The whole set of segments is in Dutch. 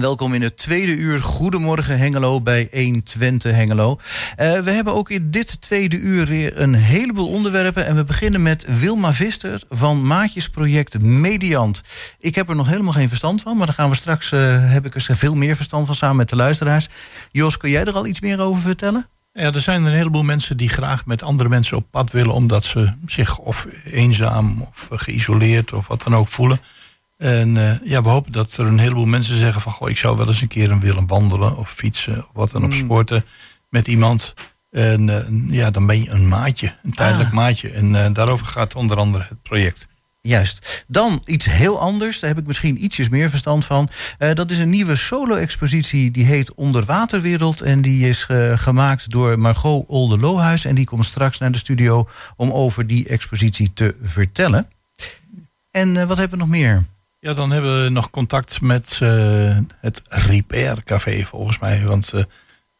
Welkom in het tweede uur. Goedemorgen Hengelo bij 120 Hengelo. Uh, we hebben ook in dit tweede uur weer een heleboel onderwerpen. En we beginnen met Wilma Vister van Maatjesproject Mediant. Ik heb er nog helemaal geen verstand van, maar dan gaan we straks, uh, heb ik er veel meer verstand van samen met de luisteraars. Jos, kun jij er al iets meer over vertellen? Ja, er zijn een heleboel mensen die graag met andere mensen op pad willen, omdat ze zich of eenzaam of geïsoleerd of wat dan ook voelen. En uh, ja, we hopen dat er een heleboel mensen zeggen van... Goh, ik zou wel eens een keer willen wandelen of fietsen... of wat dan ook mm. sporten met iemand. En uh, ja, dan ben je een maatje, een tijdelijk ah. maatje. En uh, daarover gaat onder andere het project. Juist. Dan iets heel anders, daar heb ik misschien ietsjes meer verstand van. Uh, dat is een nieuwe solo-expositie, die heet Onderwaterwereld... en die is gemaakt door Margot Olde-Lohuis... en die komt straks naar de studio om over die expositie te vertellen. En wat hebben we nog meer? Ja, dan hebben we nog contact met uh, het Repair Café volgens mij. Want uh,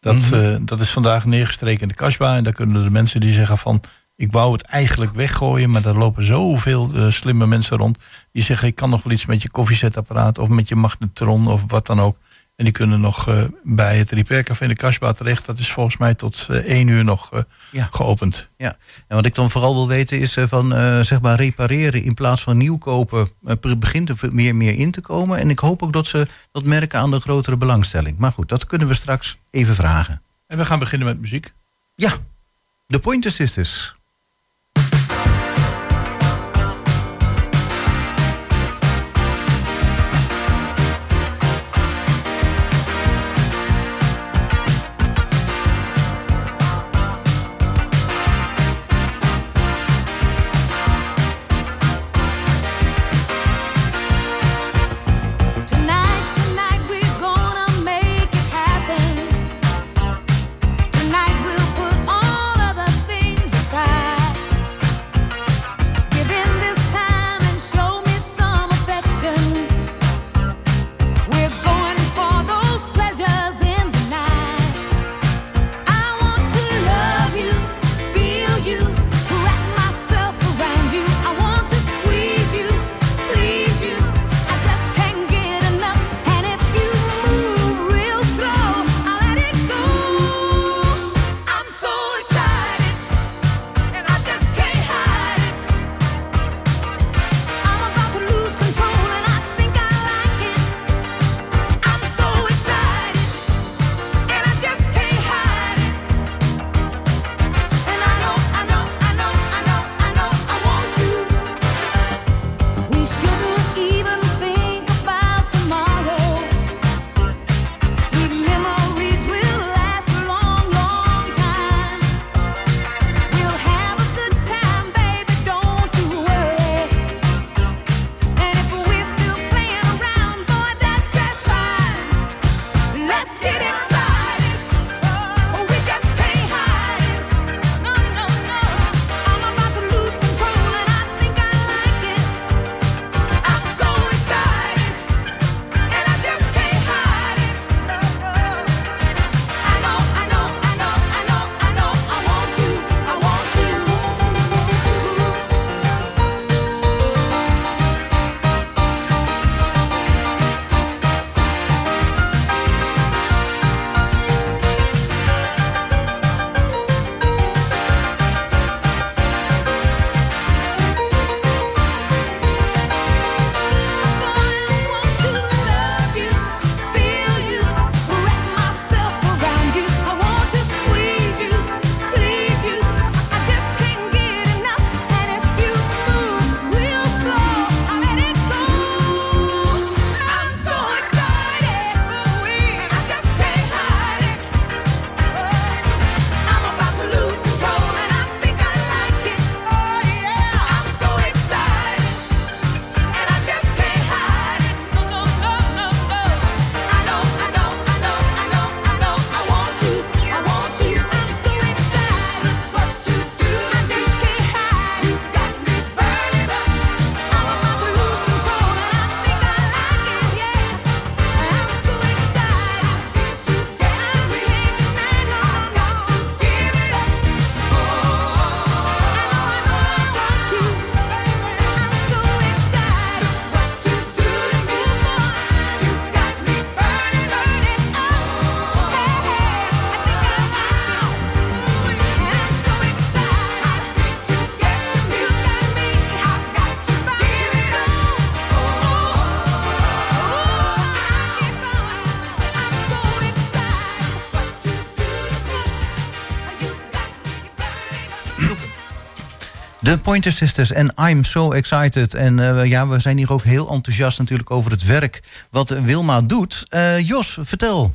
dat, mm -hmm. uh, dat is vandaag neergestreken in de kasbah. En daar kunnen de mensen die zeggen van... ik wou het eigenlijk weggooien... maar daar lopen zoveel slimme mensen rond... die zeggen ik kan nog wel iets met je koffiezetapparaat... of met je magnetron of wat dan ook. En die kunnen nog uh, bij het Repaircafé in de Kasbah terecht. Dat is volgens mij tot uh, één uur nog uh, ja. geopend. Ja, en wat ik dan vooral wil weten is van zeg maar repareren in plaats van nieuw kopen. begint er meer meer in te komen. En ik hoop ook dat ze dat merken aan de grotere belangstelling. Maar goed, dat kunnen we straks even vragen. En we gaan beginnen met muziek. Ja, de Pointer Sisters. De Pointer Sisters en I'm So Excited. En uh, ja, we zijn hier ook heel enthousiast natuurlijk over het werk wat Wilma doet. Uh, Jos, vertel.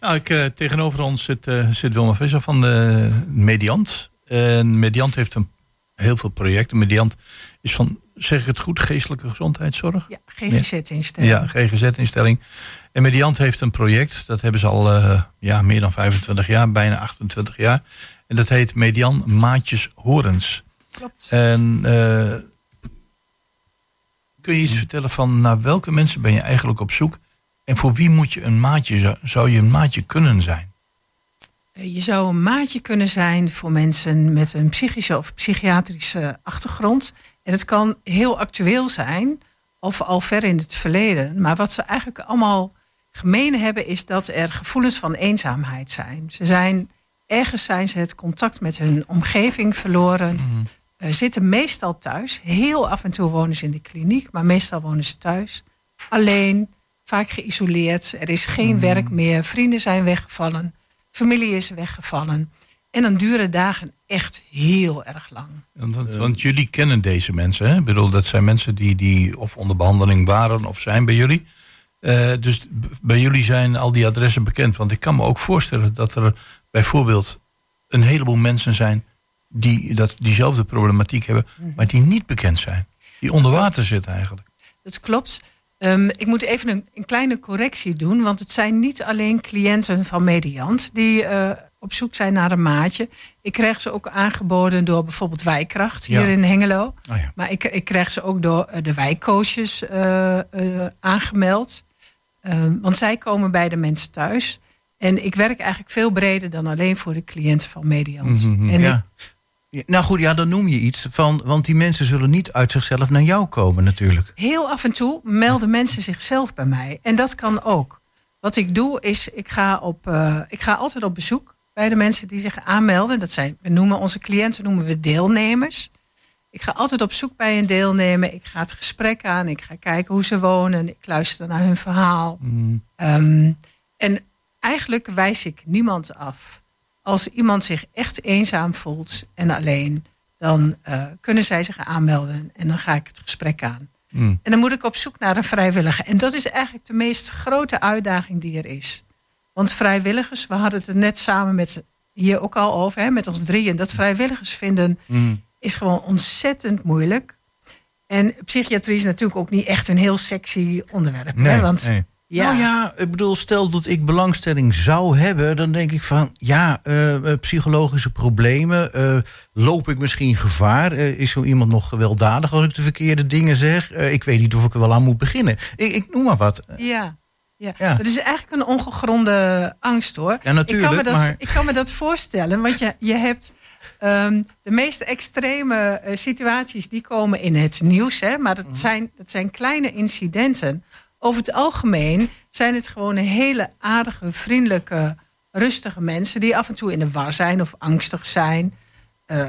Nou, ik, uh, tegenover ons zit, zit Wilma Visser van de Mediant. En Mediant heeft een, heel veel projecten. Mediant is van, zeg ik het goed, geestelijke gezondheidszorg? Ja, GGZ-instelling. Ja, GGZ-instelling. En Mediant heeft een project, dat hebben ze al ja, meer dan 25 jaar, bijna 28 jaar. En dat heet Median Maatjes Horens. Klopt. En uh, kun je iets vertellen van naar welke mensen ben je eigenlijk op zoek? En voor wie moet je een maatje, zou je een maatje kunnen zijn? Eh, je zou een maatje kunnen zijn voor mensen met een psychische of psychiatrische achtergrond. En het kan heel actueel zijn, of al ver in het verleden. Maar wat ze eigenlijk allemaal gemeen hebben, is dat er gevoelens van eenzaamheid zijn. Ze zijn ergens zijn ze het contact met hun omgeving verloren. Mm zitten meestal thuis. Heel af en toe wonen ze in de kliniek, maar meestal wonen ze thuis. Alleen, vaak geïsoleerd. Er is geen mhm. werk meer. Vrienden zijn weggevallen. Familie is weggevallen. En dan duren dagen echt heel erg lang. Want, want jullie kennen deze mensen. Hè? Ik bedoel, dat zijn mensen die, die of onder behandeling waren of zijn bij jullie. Uh, dus bij jullie zijn al die adressen bekend. Want ik kan me ook voorstellen dat er bijvoorbeeld een heleboel mensen zijn die dat, diezelfde problematiek hebben, mhm. maar die niet bekend zijn. Die onder water zitten eigenlijk. Dat klopt. Um, ik moet even een, een, kleine correctie doen, want het zijn niet alleen cliënten van Mediant die uh, op zoek zijn naar een maatje. Ik krijg ze ook aangeboden door bijvoorbeeld Wijkracht hier in Hengelo. Oh ja. Maar ik, ik krijg ze ook door uh, de wijkcoaches uh, aangemeld. Um, want zij komen bij de mensen thuis. En ik werk eigenlijk veel breder dan alleen voor de cliënten van Mediant. Mm -hmm, en ja. Nou goed, ja, dan noem je iets van. Want die mensen zullen niet uit zichzelf naar jou komen, natuurlijk. Heel af en toe melden mensen zichzelf bij mij. En dat kan ook. Wat ik doe is, ik ga, op, uh, ik ga altijd op bezoek bij de mensen die zich aanmelden. Dat zijn, we noemen onze cliënten noemen we deelnemers. Ik ga altijd op zoek bij een deelnemer. Ik ga het gesprek aan. Ik ga kijken hoe ze wonen. Ik luister naar hun verhaal. Mm. Um, en eigenlijk wijs ik niemand af. Als iemand zich echt eenzaam voelt en alleen, dan uh, kunnen zij zich aanmelden en dan ga ik het gesprek aan. Mm. En dan moet ik op zoek naar een vrijwilliger. En dat is eigenlijk de meest grote uitdaging die er is. Want vrijwilligers, we hadden het er net samen met hier ook al over, hè, met ons drieën, dat vrijwilligers vinden mm. is gewoon ontzettend moeilijk. En psychiatrie is natuurlijk ook niet echt een heel sexy onderwerp. Nee, hè, want nee. Ja. Nou ja, ik bedoel, stel dat ik belangstelling zou hebben, dan denk ik van ja, uh, psychologische problemen. Uh, loop ik misschien gevaar? is zo iemand nog gewelddadig als ik de verkeerde dingen zeg? ik weet niet of ik er wel aan moet beginnen. Ik, ik noem maar wat. Ja. Ja. ja, het is eigenlijk een ongegronde angst hoor. Ja, natuurlijk. Ik kan me dat, maar... ik kan me dat voorstellen, want je, je hebt um, de meest extreme situaties die komen in het nieuws, hè, maar dat, mhm. zijn, dat zijn kleine incidenten over het algemeen zijn het gewoon hele aardige, vriendelijke, rustige mensen die af en toe in de war zijn of angstig zijn. Uh,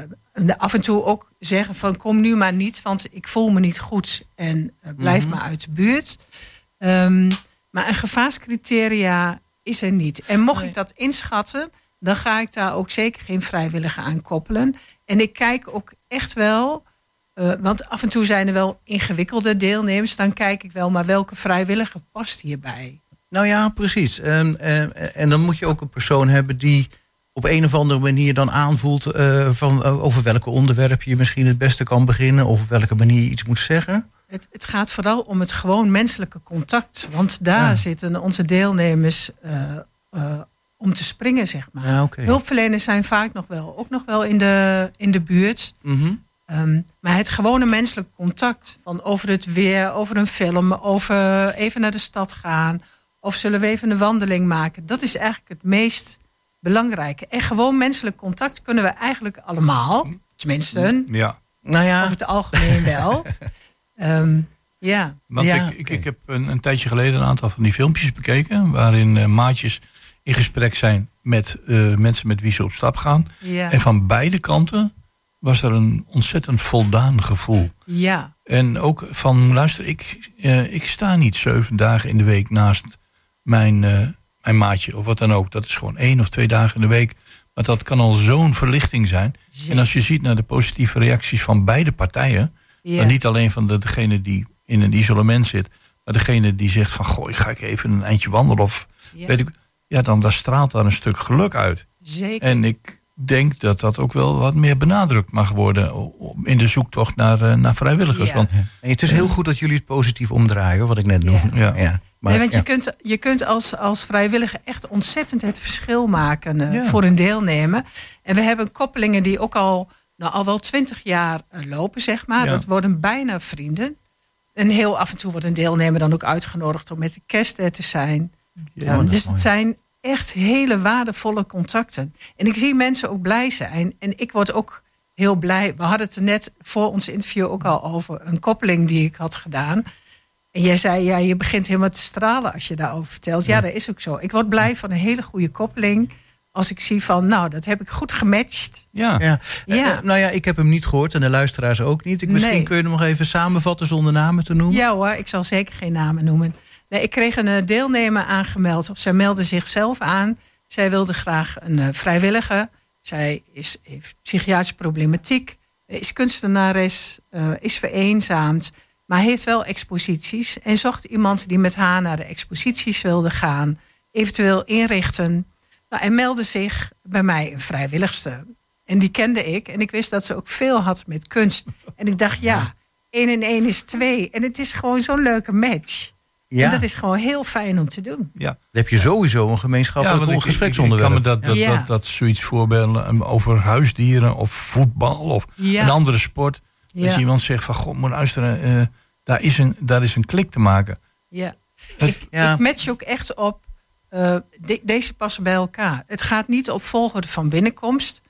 af en toe ook zeggen van kom nu maar niet, want ik voel me niet goed en uh, blijf mm maar uit de buurt. Um, maar een gevaarscriteria is er niet. En mocht ik dat inschatten, dan ga ik daar ook zeker geen vrijwillige aan koppelen. En ik kijk ook echt wel uh, want af en toe zijn er wel ingewikkelde deelnemers. Dan kijk ik wel, maar welke vrijwilliger past hierbij? Nou ja, precies. En, en, en dan moet je ook een persoon hebben die op een of andere manier dan aanvoelt uh, van uh, over welke onderwerp je misschien het beste kan beginnen of op welke manier je iets moet zeggen. Het, het gaat vooral om het gewoon menselijke contact. Want daar ja. zitten onze deelnemers om te springen, zeg maar. Ja, okay. Hulpverleners zijn vaak nog wel, ook nog wel in de, in de buurt. Mm -hmm. Um, maar het gewone menselijk contact van over het weer, over een film, over even naar de stad gaan. Of zullen we even een wandeling maken? Dat is eigenlijk het meest belangrijke. En gewoon menselijk contact kunnen we eigenlijk allemaal. Tenminste, ja. Nou ja. over het algemeen wel. um, ja. Want ja. ik, ik, ik, heb een, een, tijdje geleden een aantal van die filmpjes bekeken. Waarin uh, maatjes in gesprek zijn met uh, mensen met wie ze op stap gaan. Ja. En van beide kanten was er een ontzettend voldaan gevoel. Ja. En ook van, luister, ik, uh, ik sta niet zeven dagen in de week naast mijn, uh, mijn maatje of wat dan ook. Dat is gewoon één of twee dagen in de week. Maar dat kan al zo'n verlichting zijn. Zeker. En als je ziet naar de positieve reacties van beide partijen. Ja. dan niet alleen van de, degene die in een isolement zit. Maar degene die zegt van goh, ik ga ik even een eindje wandelen. Of Ja. weet ik. Ja, dan daar straalt daar een stuk geluk uit. Zeker. En ik denk dat dat ook wel wat meer benadrukt mag worden. in de zoektocht naar, eh, naar vrijwilligers. Ja. Want En het is heel goed dat jullie het positief omdraaien, hoor, wat ik net noemde. Ja. Ja. Maar, nee, want ja. je kunt, je kunt als, als vrijwilliger echt ontzettend het verschil maken eh, Ja. voor een deelnemer. En we hebben koppelingen die ook al, nou, al wel twintig jaar eh, lopen, zeg maar. Ja. Dat worden bijna vrienden. En heel af en toe wordt een deelnemer dan ook uitgenodigd om met de kerst er te zijn. Ja, dus het zijn echt hele waardevolle contacten. En ik zie mensen ook blij zijn. En ik word ook heel blij. We hadden het er net voor ons interview ook al over een koppeling die ik had gedaan. En jij zei, ja, je begint helemaal te stralen als je daarover vertelt. Ja, dat is ook zo. Ik word blij van een hele goede koppeling. Als ik zie van, nou, dat heb ik goed gematcht. ja, Ja. Ja. Eh, nou ja, ik heb hem niet gehoord en de luisteraars ook niet. Ik, misschien Nee. kun je hem nog even samenvatten zonder namen te noemen. Ja hoor, ik zal zeker geen namen noemen. Nee, ik kreeg een eh, deelnemer aangemeld, of zij meldde zichzelf aan. Zij wilde graag een eh, vrijwillige. Zij is, heeft psychiatrische problematiek, eh, is kunstenares, eh, is vereenzaamd, maar heeft wel exposities. En zocht iemand die met haar naar de exposities wilde gaan, eventueel inrichten. Nou, en meldde zich bij mij een vrijwilligste. En die kende ik. En ik wist dat ze ook veel had met kunst. En ik dacht, ja, één en één is twee. En het is gewoon zo'n leuke match. Ja, En dat is gewoon heel fijn om te doen. ja. dan heb je sowieso een gemeenschappelijk want ik- gespreksonderwerp. Ik, ik kan me dat, dat, Ja. dat, dat zoiets voorbeelden um, over huisdieren of voetbal of Ja. een andere sport. Ja. Als iemand zegt van, god, moet luisteren, eh, daar, is een, daar is een klik te maken. Ja. Het- Ik, ja. ik match ook echt op. eh, de- deze passen bij elkaar. Het gaat niet op volgorde van binnenkomst.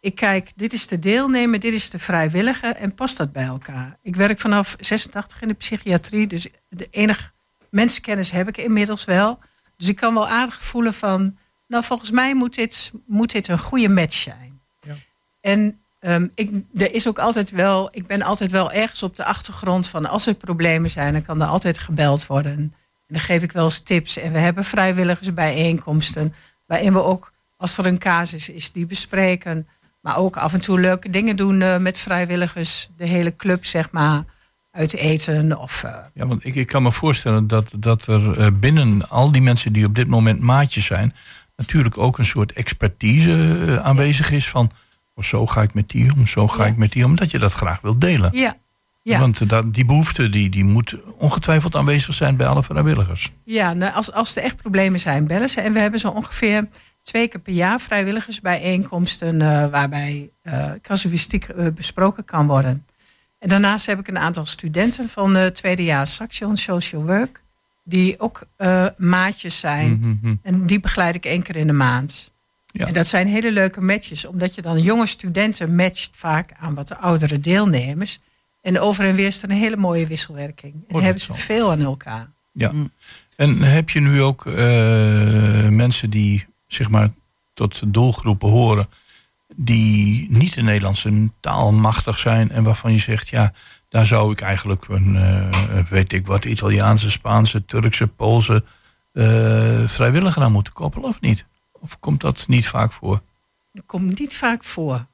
Ik kijk, dit is de deelnemer, dit is de vrijwillige en past dat bij elkaar? Ik werk vanaf 86 in de psychiatrie, dus de enige mensenkennis heb ik inmiddels wel. Dus ik kan wel aardig voelen van, nou volgens mij moet dit, moet dit een goede match zijn. Ja. En ehm, ik, er is ook altijd wel, ik ben altijd wel ergens op de achtergrond van als er problemen zijn, dan kan er altijd gebeld worden. En dan geef ik wel eens tips. En we hebben vrijwilligersbijeenkomsten, waarin we ook, als er een casus is, die bespreken. Maar ook af en toe leuke dingen doen eh, met vrijwilligers. De hele club, zeg maar, uit eten of... eh, Ja, want ik, ik kan me voorstellen dat, dat er eh, binnen al die mensen die op dit moment maatjes zijn, natuurlijk ook een soort expertise eh, aanwezig is van, oh, zo ga ik met die om, zo ga Ja. ik met die om, dat je dat graag wilt delen. ja, ja. Want dat, die behoefte die, die moet ongetwijfeld aanwezig zijn bij alle vrijwilligers. Ja, nou, als, als er echt problemen zijn, bellen ze. En we hebben zo ongeveer twee keer per jaar vrijwilligersbijeenkomsten... waarbij casuïstiek besproken kan worden. En daarnaast heb ik een aantal studenten van uh, tweedejaars Saxion Social Work... die ook eh, maatjes zijn. Mhm. En die begeleid ik één keer in de maand. Ja. En dat zijn hele leuke matches, omdat je dan jonge studenten matcht vaak aan wat de oudere deelnemers. En over en weer is er een hele mooie wisselwerking. En dat hebben ze veel aan elkaar. Ja. Mm. En heb je nu ook eh, mensen die zeg maar tot doelgroepen horen, die niet de Nederlandse taal machtig zijn en waarvan je zegt, ja, daar zou ik eigenlijk een, eh, weet ik wat, Italiaanse, Spaanse, Turkse, Poolse eh, vrijwilliger aan moeten koppelen of niet? Of komt dat niet vaak voor? Dat komt niet vaak voor.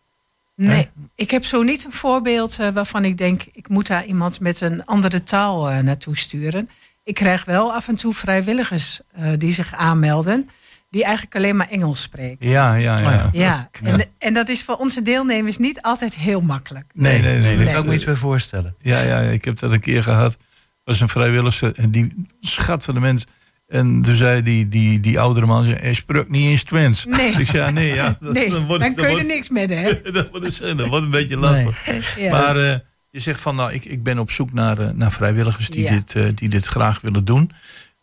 Nee, ik heb zo niet een voorbeeld eh, waarvan ik denk, ik moet daar iemand met een andere taal eh, naartoe sturen. Ik krijg wel af en toe vrijwilligers eh, die zich aanmelden, die eigenlijk alleen maar Engels spreken. Ja, ja, ja. Oh ja. Ja, en, en dat is voor onze deelnemers niet altijd heel makkelijk. Nee, nee, nee. Daar Nee. kan ik me iets bij voorstellen. Ja, ja, ik heb dat een keer gehad. was een vrijwilliger en die schat van de mens. En toen zei die, die, die oudere man, zei, hij sprak niet eens Twents. Nee. Ik zei, ja, nee, ja. dat- nee, dan, wordt- kun je er niks met, hè? dat, wordt een, dat wordt een beetje lastig. Ja. Maar eh, je zegt van, nou, ik, ik ben op zoek naar, eh, naar vrijwilligers die, Ja. dit, eh, die dit graag willen doen.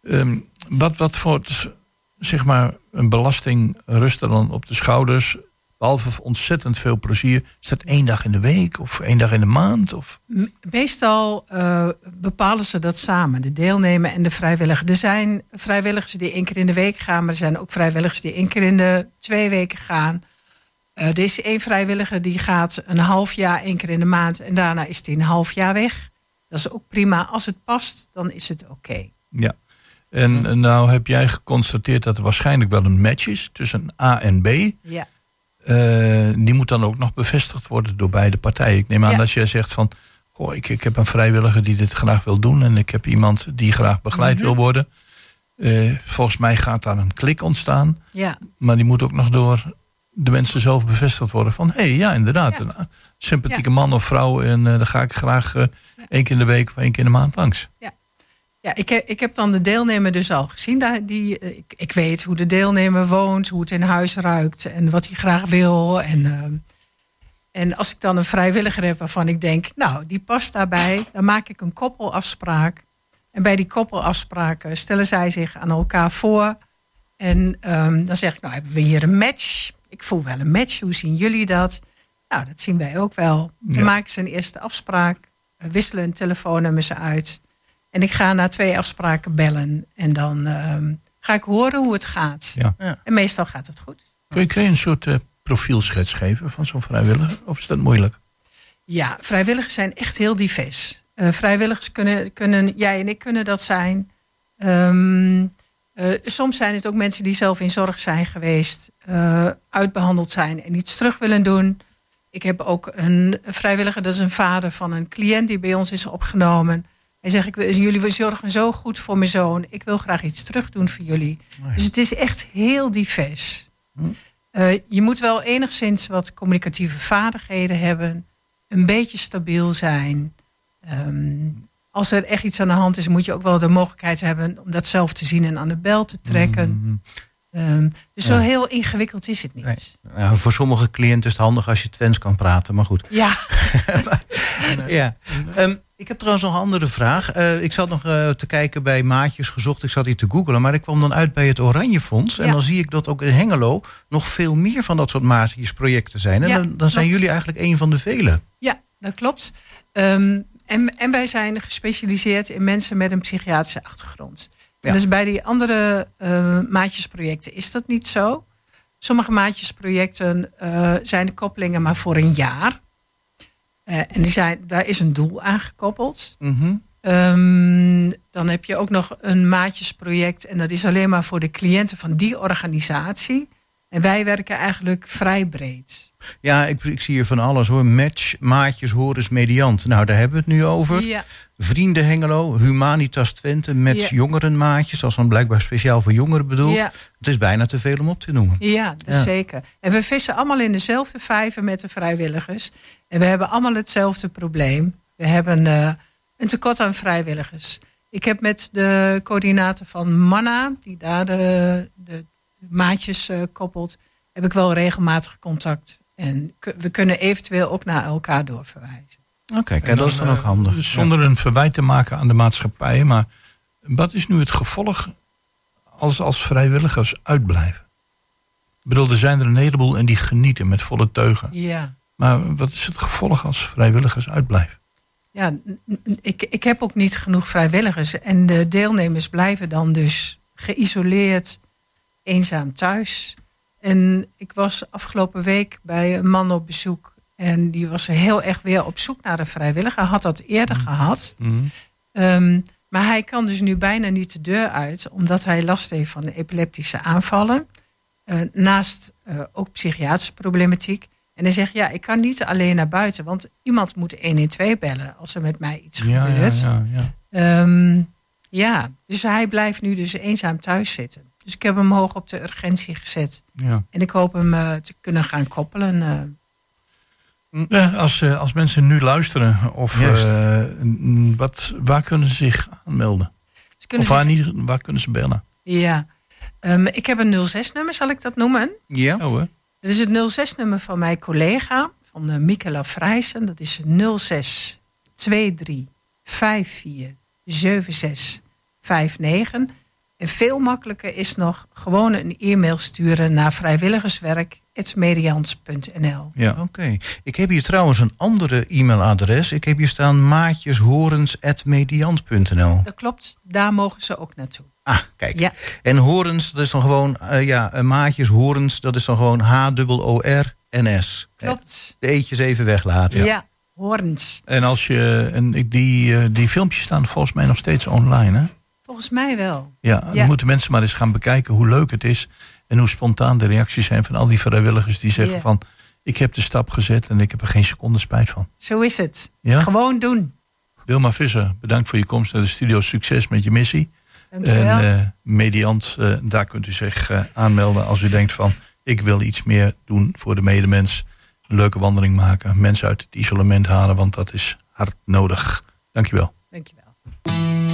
Ehm, wat, wat voor, zeg maar, een belasting rust er dan op de schouders? Behalve ontzettend veel plezier. Is dat één dag in de week of één dag in de maand? Of? Meestal eh, bepalen ze dat samen, de deelnemer en de vrijwilliger. Er zijn vrijwilligers die één keer in de week gaan, maar er zijn ook vrijwilligers die één keer in de twee weken gaan. Eh, er is één vrijwilliger die gaat een half jaar, één keer in de maand en daarna is hij een half jaar weg. Dat is ook prima. Als het past, dan is het oké. Ja. En nou heb jij geconstateerd dat er waarschijnlijk wel een match is tussen A en B. Ja. eh, die moet dan ook nog bevestigd worden door beide partijen. Ik neem aan Ja. dat jij zegt van, goh, ik, ik heb een vrijwilliger die dit graag wil doen en ik heb iemand die graag begeleid Mhm. wil worden. Eh, volgens mij gaat daar een klik ontstaan, Ja, maar die moet ook nog door de mensen zelf bevestigd worden van, hé, hey, ja, inderdaad, Ja. een sympathieke man of vrouw en eh daar ga ik graag één keer in de week of één keer in de maand langs. ja ik, heb, ik heb dan de deelnemer dus al gezien. Daar, die, eh, ik, ik weet hoe de deelnemer woont, hoe het in huis ruikt en wat hij graag wil. En, ehm, en als ik dan een vrijwilliger heb waarvan ik denk, nou, die past daarbij, dan maak ik een koppelafspraak. En bij die koppelafspraken stellen zij zich aan elkaar voor. En ehm, dan zeg ik, nou, hebben we hier een match? Ik voel wel een match. Hoe zien jullie dat? Nou, dat zien wij ook wel. Dan Ja. maken ze een eerste afspraak, eh, wisselen een telefoonnummer ze uit. En ik ga na twee afspraken bellen. En dan ehm, ga ik horen hoe het gaat. Ja. Ja. En meestal gaat het goed. Kun je, kun je een soort eh, profielschets geven van zo'n vrijwilliger? Of is dat moeilijk? Ja, vrijwilligers zijn echt heel divers. Eh, vrijwilligers kunnen, kunnen, jij en ik kunnen dat zijn. Ehm, eh, soms zijn het ook mensen die zelf in zorg zijn geweest, eh, uitbehandeld zijn en iets terug willen doen. Ik heb ook een vrijwilliger, dat is een vader van een cliënt die bij ons is opgenomen. Hij zegt, ik, wil- jullie zorgen zo goed voor mijn zoon. Ik wil graag iets terug doen voor jullie. Dus het is echt heel divers. Hm. Eh, je moet wel enigszins wat communicatieve vaardigheden hebben. Een beetje stabiel zijn. Ehm, als er echt iets aan de hand is, moet je ook wel de mogelijkheid hebben om dat zelf te zien en aan de bel te trekken. Mm, Ehm, dus Ja. zo heel ingewikkeld is het niet. Nee. Voor sommige cliënten is het handig als je Twents kan praten, maar goed. Ja, Ja. Ehm, ik heb trouwens nog een andere vraag. Eh, ik zat nog eh, te kijken bij maatjes gezocht. Ik zat hier te googelen, maar ik kwam dan uit bij het Oranje Fonds. En dan zie ik dat ook in Hengelo nog veel meer van dat soort maatjesprojecten zijn. En Ja, dan, dan zijn jullie eigenlijk een van de vele. ja dat klopt. Ehm, en, en wij zijn gespecialiseerd in mensen met een psychiatrische achtergrond. Ja. Dus bij die andere eh, maatjesprojecten is dat niet zo. Sommige maatjesprojecten zijn de koppelingen maar voor een jaar. Eh, en die zijn, daar is een doel aan gekoppeld. Mhm. Ehm, dan heb je ook nog een maatjesproject. En dat is alleen maar voor de cliënten van die organisatie. En wij werken eigenlijk vrij breed. Ja, ik, ik zie hier van alles hoor. Match, maatjes, horens, mediant. Nou, daar hebben we het nu over. Ja, Vrienden Hengelo, Humanitas Twente, Match Ja. jongerenmaatjes. Dat is dan blijkbaar speciaal voor jongeren bedoeld. ja, Het is bijna te veel om op te noemen. ja, dat Ja. zeker. En we vissen allemaal in dezelfde vijver met de vrijwilligers. En we hebben allemaal hetzelfde probleem. We hebben eh, een tekort aan vrijwilligers. Ik heb met de coördinator van Manna, die daar de, de maatjes eh, koppelt, heb ik wel regelmatig contact. En we kunnen eventueel ook naar elkaar doorverwijzen. Oké, kijk, dat is dan ook eh, handig. Zonder een verwijt te maken aan de maatschappij. Maar wat is nu het gevolg als, als vrijwilligers uitblijven? Ik bedoel, er zijn er een heleboel en die genieten met volle teugen. Ja. Maar wat is het gevolg als vrijwilligers uitblijven? Ja, ik, ik heb ook niet genoeg vrijwilligers. En de deelnemers blijven dan dus geïsoleerd, eenzaam thuis. En ik was afgelopen week bij een man op bezoek. En die was heel erg weer op zoek naar een vrijwilliger. Had dat eerder gehad. Ehm, maar hij kan dus nu bijna niet de deur uit, omdat hij last heeft van epileptische aanvallen. Eh, naast eh, ook psychiatrische problematiek. En hij zegt, ja, ik kan niet alleen naar buiten, want iemand moet 112 bellen als er met mij iets Ja, gebeurt. Ja, ja, ja. ja, dus hij blijft nu dus eenzaam thuis zitten. Dus ik heb hem hoog op de urgentie gezet. ja. En ik hoop hem eh, te kunnen gaan koppelen. eh. Ja, als, eh, als mensen nu luisteren, of eh, n- wat, waar kunnen ze zich aanmelden? Ze kunnen Of waar, zich- niet, waar kunnen ze bellen? ja. Ehm, ik heb een 06-nummer, zal ik dat noemen? Ja? Oh, hè? Dat is het 06-nummer van mijn collega, van uh, Michaela Vrijsen. Dat is 06 23 54 76 59. En veel makkelijker is nog gewoon een e-mail sturen naar vrijwilligerswerk.medians.nl. Ja. Oké. Ik heb hier trouwens een andere e-mailadres. Ik heb hier staan maatjeshorens.mediant.nl. Dat klopt, daar mogen ze ook naartoe. Ah, kijk. Ja. En horens, dat is dan gewoon, eh, ja, eh, maatjes horens, dat is dan gewoon H-O-R-N-S. Klopt. De eetjes even weglaten. Ja, horens. En als je, en ik- die, eh, die filmpjes staan volgens mij nog steeds online, hè? Volgens mij wel. Ja, Ja. dan moeten mensen maar eens gaan bekijken hoe leuk het is. En hoe spontaan de reacties zijn van al die vrijwilligers die zeggen van... ik heb de stap gezet en ik heb er geen seconde spijt van. Zo is het. Ja? Gewoon doen. Wilma Visser, bedankt voor je komst naar de studio. Succes met je missie. Dankjewel. En eh, mediant, eh, daar kunt u zich eh, aanmelden als u denkt van... ik wil iets meer doen voor de medemens. Een leuke wandeling maken. Mensen uit het isolement halen, want dat is hard nodig. Dankjewel. Dankjewel.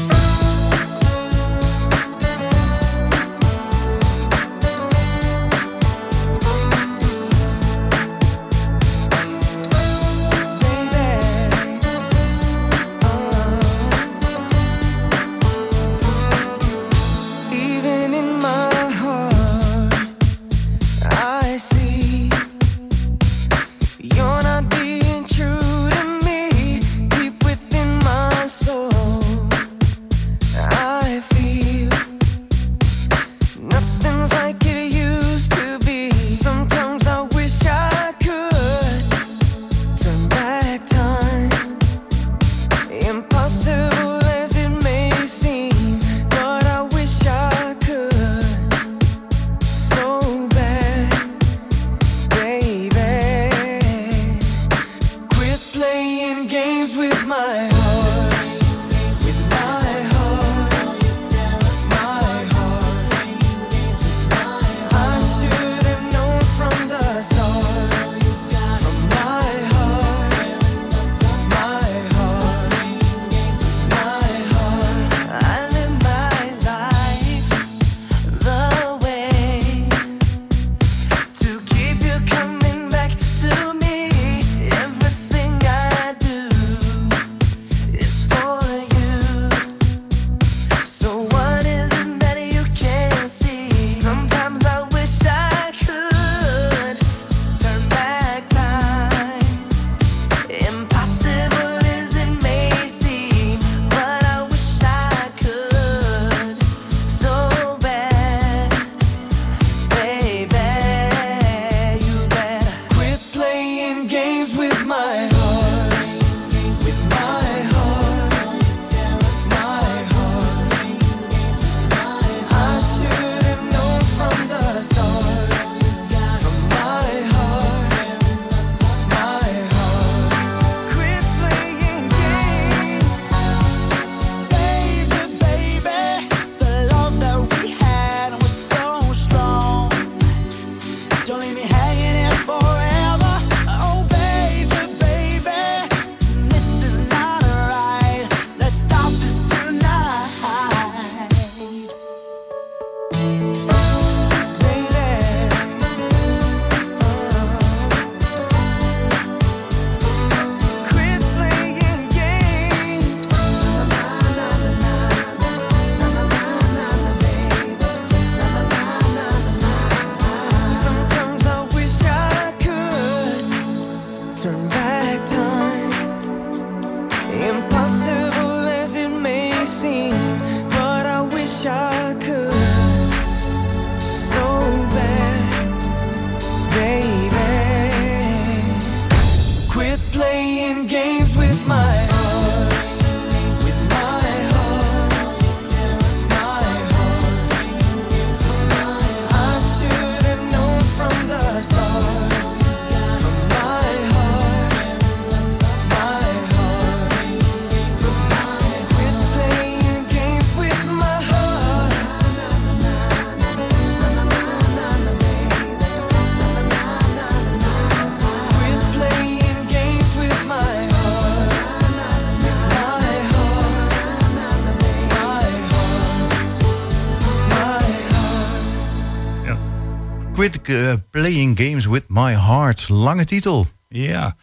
Eh, Playing Games with My Heart. Lange titel. Ja,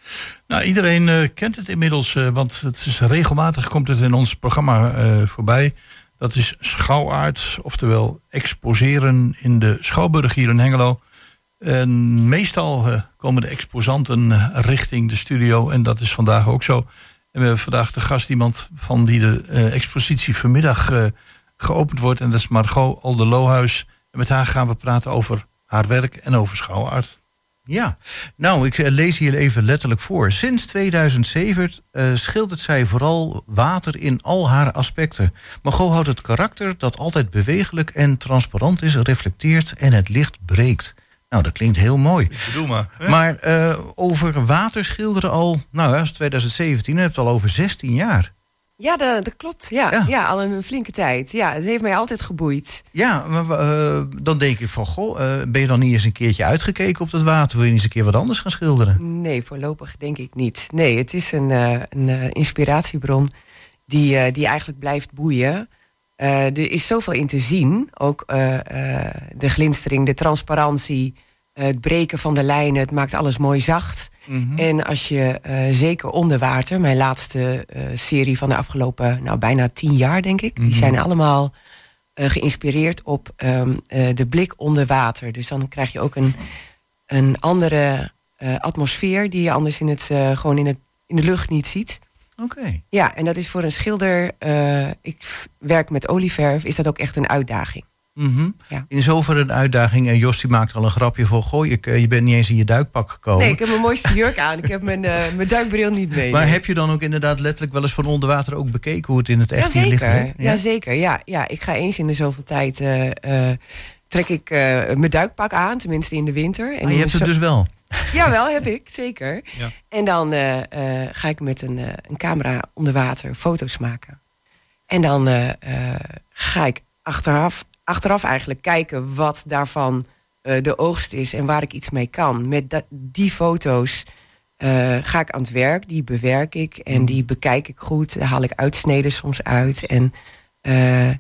nou iedereen eh, kent het inmiddels, eh, want het is regelmatig komt het in ons programma voorbij. Dat is schouwaard, oftewel exposeren in de Schouwburg hier in Hengelo. En meestal komen de exposanten richting de studio en dat is vandaag ook zo. En we hebben vandaag de gast iemand van die de expositie vanmiddag geopend wordt. En dat is Margot Aldelohuis. En met haar gaan we praten over haar werk en over schouwaard. Ja, nou, ik eh, lees hier even letterlijk voor. Sinds 2007 eh, schildert zij vooral water in al haar aspecten. Margot houdt het karakter dat altijd bewegelijk en transparant is, reflecteert en het licht breekt. Nou, dat klinkt heel mooi. Ik bedoel maar. hè? Maar eh, over water schilderen al, nou, is 2017, dan heb je het al over 16 jaar. Ja, dat, dat klopt. Ja, Ja. ja. al een flinke tijd. Ja, het heeft mij altijd geboeid. Ja, maar eh, dan denk ik van, goh, eh, ben je dan niet eens een keertje uitgekeken op dat water? Wil je niet eens een keer wat anders gaan schilderen? Nee, voorlopig denk ik niet. Nee, het is een, eh, een inspiratiebron die, die eigenlijk blijft boeien. Er is zoveel in te zien. Ook de glinstering, de transparantie, het breken van de lijnen. Het maakt alles mooi zacht. En als je eh, zeker onder water, mijn laatste eh, serie van de afgelopen nou, bijna tien jaar, denk ik, die zijn allemaal eh, geïnspireerd op ehm, eh, de blik onder water. Dus dan krijg je ook een, een andere atmosfeer die je anders in het, gewoon in, het, in de lucht niet ziet. Oké. Ja, en dat is voor een schilder, ik werk met olieverf, is dat ook echt een uitdaging. Mhm. Ja. In zoverre een uitdaging. En Jos die maakt al een grapje voor... Goh, je, je bent niet eens in je duikpak gekomen. Nee, ik heb mijn mooiste jurk aan. Ik heb mijn, eh, mijn duikbril niet mee. maar heb je dan ook inderdaad letterlijk wel eens van onder water ook bekeken... hoe het in het echt hier ligt? Hè? ja? zeker. Ja, ja, ik ga eens in de zoveel tijd... eh, eh, trek ik eh, mijn duikpak aan, tenminste in de winter. En je hebt het dus wel. Jawel, heb ik, zeker. Ja. En dan eh, eh, ga ik met een, eh, een camera onder water foto's maken. En dan eh, eh, ga ik achteraf, achteraf eigenlijk kijken wat daarvan eh, de oogst is en waar ik iets mee kan. Met dat, die foto's eh, ga ik aan het werk, die bewerk ik en die bekijk ik goed. Daar haal ik uitsneden soms uit. En eh,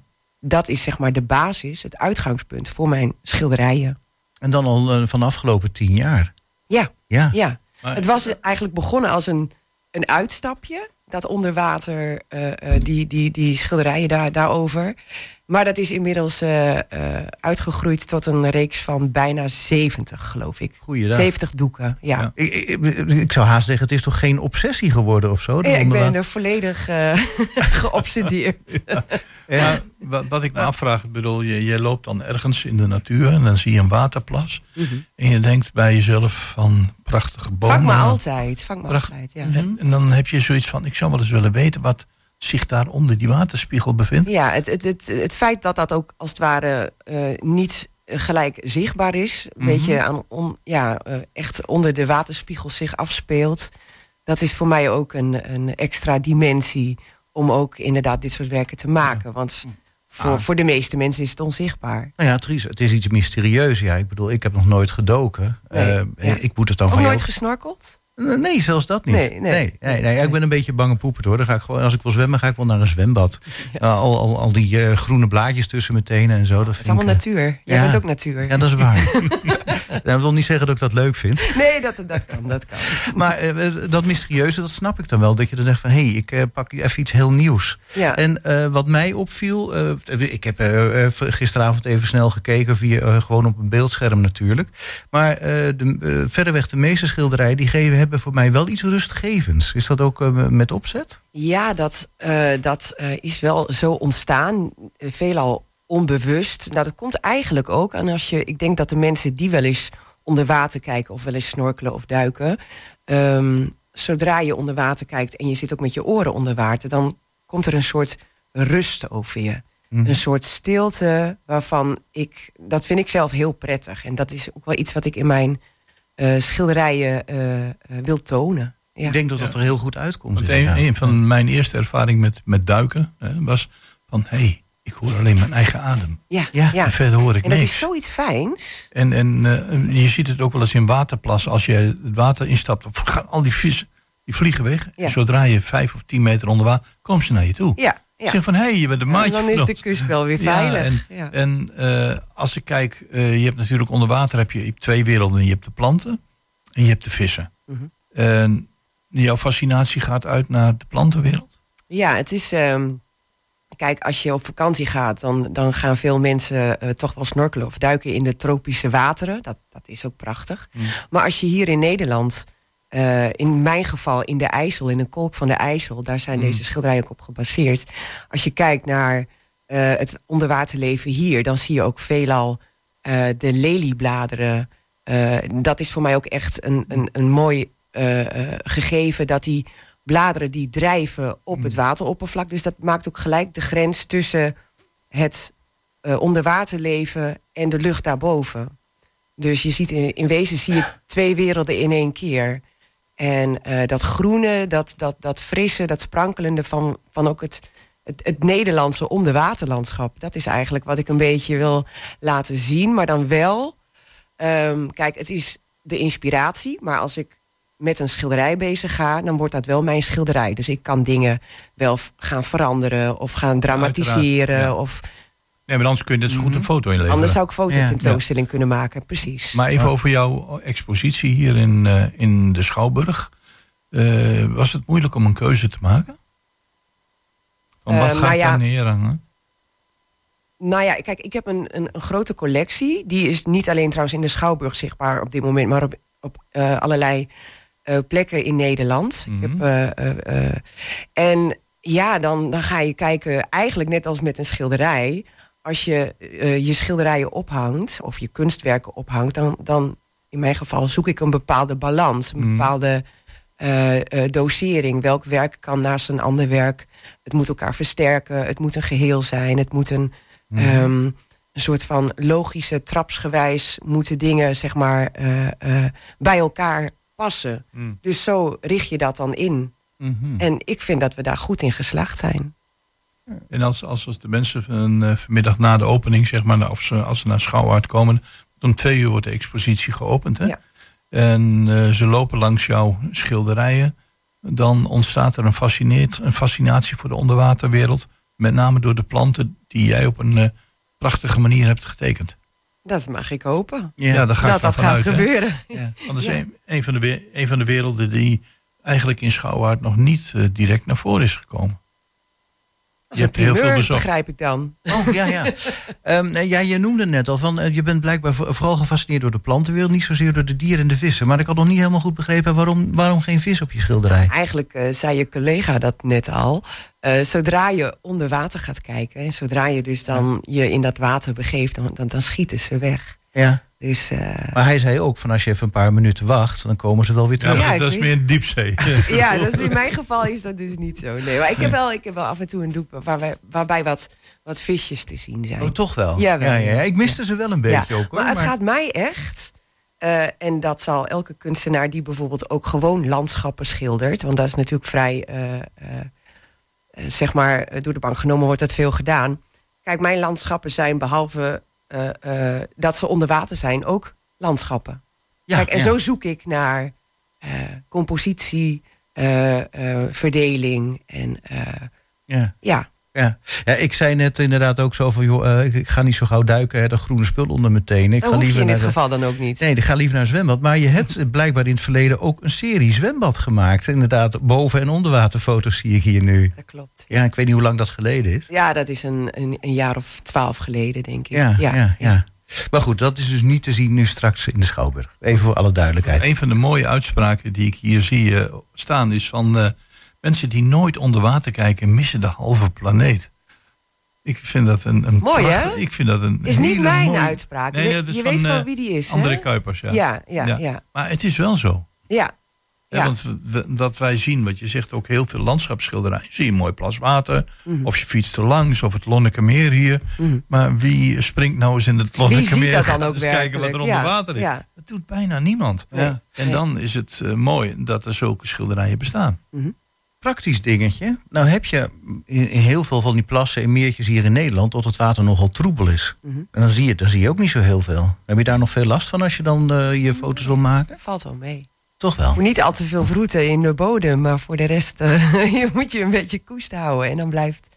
dat is zeg maar de basis, het uitgangspunt voor mijn schilderijen. En dan al van de afgelopen tien jaar. Ja, Ja. ja. Maar- Het was eigenlijk begonnen als een, een uitstapje. Dat onder water, die, die, die schilderijen daar, daarover. Maar dat is inmiddels eh, eh, uitgegroeid tot een reeks van bijna 70, geloof ik. Goeiedag. 70 doeken, ja. Ja. Ik, ik, ik zou haast zeggen, het is toch geen obsessie geworden of zo? Ja, ik ben er volledig eh, geobsedeerd. Ja, wat, wat ik me afvraag, ik bedoel, je, je loopt dan ergens in de natuur en dan zie je een waterplas. En je denkt bij jezelf van prachtige bomen. Vang me altijd, vang me altijd, ja. En, en dan heb je zoiets van, ik zou wel eens willen weten wat zich daar onder die waterspiegel bevindt. Ja, het, het, het, het feit dat dat ook als het ware eh, niet gelijk zichtbaar is, een beetje aan, on, ja, eh, echt onder de waterspiegel zich afspeelt, dat is voor mij ook een, een extra dimensie om ook inderdaad dit soort werken te maken. Want voor, voor de meeste mensen is het onzichtbaar. Nou ja, Tries, het is iets mysterieus. Ja, ik bedoel, ik heb nog nooit gedoken. Nee, Eh, ja. Ik moet het dan Ook van jou... nooit gesnorkeld? Nee, zelfs dat niet. Nee, nee. nee, nee, nee, ja, ik ben een beetje bang en poepert hoor. Dan ga ik gewoon, als ik wil zwemmen, ga ik wel naar een zwembad. Uh, al, al, al die eh, groene blaadjes tussen mijn tenen en zo. Dat Het is ik, allemaal eh, natuur. Jij ja. bent ook natuur. Ja, dat is waar. dat wil niet zeggen dat ik dat leuk vind. Nee, dat, dat kan, dat kan. Maar eh, dat mysterieuze, dat snap ik dan wel. Dat je dan denkt van, hé, hey, ik pak even iets heel nieuws. Ja. En wat mij opviel, ik heb gisteravond even snel gekeken, via, gewoon op een beeldscherm natuurlijk. Maar de, verreweg de meeste schilderijen, die geven, hebben voor mij wel iets rustgevends. Is dat ook eh, met opzet? Ja, dat, eh, dat eh, is wel zo ontstaan. veelal onbewust. Nou, dat komt eigenlijk ook aan als je. Ik denk dat de mensen die wel eens onder water kijken of wel eens snorkelen of duiken. ehm, zodra je onder water kijkt en je zit ook met je oren onder water, dan komt er een soort rust over je. Een soort stilte waarvan ik. Dat vind ik zelf heel prettig. En dat is ook wel iets wat ik in mijn eh, schilderijen eh, eh, wil tonen. Ja. Ik denk dat dat er heel goed uitkomt. Want een, van mijn eerste ervaring met, met duiken hè, was van, hé, hey, ik hoor alleen mijn eigen adem. Ja, Ja, ja. En verder hoor ik En dat niks. is zoiets fijns. En, en eh, je ziet het ook wel eens in waterplassen. Als je het water instapt, of gaan al die vis, die vliegen weg. Ja. Zodra je vijf of tien meter onder water, komen ze naar je toe. Ja, ja. zeggen van, hé, hey, je bent een En maatje dan van is de kust wel weer Ja, veilig. en, Ja. en eh, als ik kijk, eh, je hebt natuurlijk onder water heb je, je hebt twee werelden. Je hebt de planten en je hebt de vissen. Mhm. En jouw fascinatie gaat uit naar de plantenwereld. Ja, het is. ehm, kijk, als je op vakantie gaat, dan, dan gaan veel mensen eh, toch wel snorkelen of duiken in de tropische wateren. Dat, dat is ook prachtig. Maar als je hier in Nederland, eh, in mijn geval in de IJssel, in een kolk van de IJssel, daar zijn deze schilderijen ook op gebaseerd. Als je kijkt naar eh, het onderwaterleven hier, dan zie je ook veelal eh, de leliebladeren dat is voor mij ook echt een, een, een mooi gegeven dat die bladeren die drijven op het wateroppervlak. Dus dat maakt ook gelijk de grens tussen het onderwaterleven en de lucht daarboven. Dus je ziet in, in wezen zie je twee werelden in één keer. En eh, dat groene, dat, dat, dat frisse, dat sprankelende van, van ook het, het, het Nederlandse onderwaterlandschap. Dat is eigenlijk wat ik een beetje wil laten zien. Maar dan wel, ehm, kijk, het is de inspiratie. Maar als ik met een schilderij bezig ga, dan wordt dat wel mijn schilderij. Dus ik kan dingen wel gaan veranderen of gaan dramatiseren. ja. Of Nee, maar anders kun je zo goed een foto inleveren. anders zou ik een Ja, fototentoonstelling kunnen maken. Precies. Maar even over jouw expositie hier in, eh, in de Schouwburg. Eh, was het moeilijk om een keuze te maken? Van wat Eh, ga nou ik ja. neerhangen? Nou ja, kijk, ik heb een, een, een grote collectie. Die is niet alleen trouwens in de Schouwburg zichtbaar op dit moment, maar op, op eh, allerlei eh, plekken in Nederland. Ik heb, eh, en ja, dan, dan ga je kijken, eigenlijk net als met een schilderij. Als je eh, je schilderijen ophangt, of je kunstwerken ophangt, dan, dan in mijn geval zoek ik een bepaalde balans, een bepaalde eh, eh, dosering. Welk werk kan naast een ander werk? Het moet elkaar versterken, het moet een geheel zijn, het moet een, ehm, een soort van logische trapsgewijs moeten dingen zeg maar bij elkaar passen. Dus zo richt je dat dan in. Mhm. En ik vind dat we daar goed in geslaagd zijn. En als, als, als de mensen van, eh, vanmiddag na de opening, zeg maar, of ze, als ze naar Schouwhart komen, om twee uur wordt de expositie geopend. Hè? Ja. En eh, ze lopen langs jouw schilderijen. Dan ontstaat er een, fascineert, een fascinatie voor de onderwaterwereld. Met name door de planten die jij op een eh, prachtige manier hebt getekend. Dat mag ik hopen. Ja, daar ga ik dat dat gaat gebeuren. Ja. Want dat is een, een, van de, een van de werelden die eigenlijk in Schouwhart nog niet direct naar voren is gekomen. Dat Je hebt heel veel bezocht. begrijp ik dan. Oh, ja, ja. Ehm, ja, je noemde net al van, eh, je bent blijkbaar vo- vooral gefascineerd door de plantenwereld, niet zozeer door de dieren en de vissen. Maar ik had nog niet helemaal goed begrepen waarom, waarom geen vis op je schilderij. Eigenlijk eh, zei je collega dat net al. Eh, zodra je onder water gaat kijken, en zodra je dus dan je in dat water begeeft, dan, dan, dan schieten ze weg. Ja. Dus eh, Maar hij zei ook van als je even een paar minuten wacht, dan komen ze wel weer terug. Ja, dat is meer een diepzee. ja, dat is in mijn geval is dat dus niet zo. Nee, maar ik heb wel, ik heb wel af en toe een doek waarbij, waarbij wat, wat visjes te zien zijn. Oh, toch wel? Ja, ja, ja. Ik miste ze wel een beetje ook hoor. maar het gaat mij echt. eh, en dat zal elke kunstenaar die bijvoorbeeld ook gewoon landschappen schildert. Want dat is natuurlijk vrij, eh, zeg maar, door de bank genomen wordt dat veel gedaan. Kijk, mijn landschappen zijn behalve eh, eh, dat ze onder water zijn, ook landschappen. ja, Kijk, en ja. zo zoek ik naar eh, compositie, verdeling en Ja. ja. Ja. ja, ik zei net inderdaad ook zo van, joh, eh, ik, ik ga niet zo gauw duiken, hè, dat groene spul onder mijn tenen. Ik Dat ga hoef je liever in dit de- geval dan ook niet. Nee, ik ga liever naar een zwembad. Maar je hebt blijkbaar in het verleden ook een serie zwembad gemaakt. Inderdaad, boven- en onderwaterfoto's zie ik hier nu. Dat klopt. Ja, ik weet niet hoe lang dat geleden is. Ja, dat is een, een, een jaar of twaalf geleden, denk ik. Ja, ja, ja, Maar goed, dat is dus niet te zien nu straks in de Schouwburg. Even voor alle duidelijkheid. Een van de mooie uitspraken die ik hier zie eh, staan is van eh, mensen die nooit onder water kijken missen de halve planeet. Ik vind dat een, een Mooi, hè? Ik vind dat een Is niet mijn mooie- uitspraak. Nee, je van, weet van eh, wie die is, hè? André Kuipers, ja. Ja, ja, Ja. ja. Maar het is wel zo. ja. Ja, want wat wij zien, wat je zegt, ook heel veel landschapsschilderijen. Zie je een mooi plas water, Mhm. of je fietst er langs, of het Lonnekemeer hier. Mhm. Maar wie springt nou eens in het Wie Lonnekemeer? ziet dat dan Gaat ook eens kijken wat er onder Ja, water is. Dat doet bijna niemand. Nee. En Nee. dan is het eh, mooi dat er zulke schilderijen bestaan. Praktisch dingetje. Nou heb je in, in heel veel van die plassen en meertjes hier in Nederland... dat het water nogal troebel is. Mhm. En dan zie, je, dan zie je ook niet zo heel veel. Heb je daar nog veel last van als je dan eh, je foto's wil maken? Valt wel mee. Toch wel. Moet niet al te veel vroeten in de bodem, maar voor de rest eh, je moet je een beetje koest houden. En dan blijft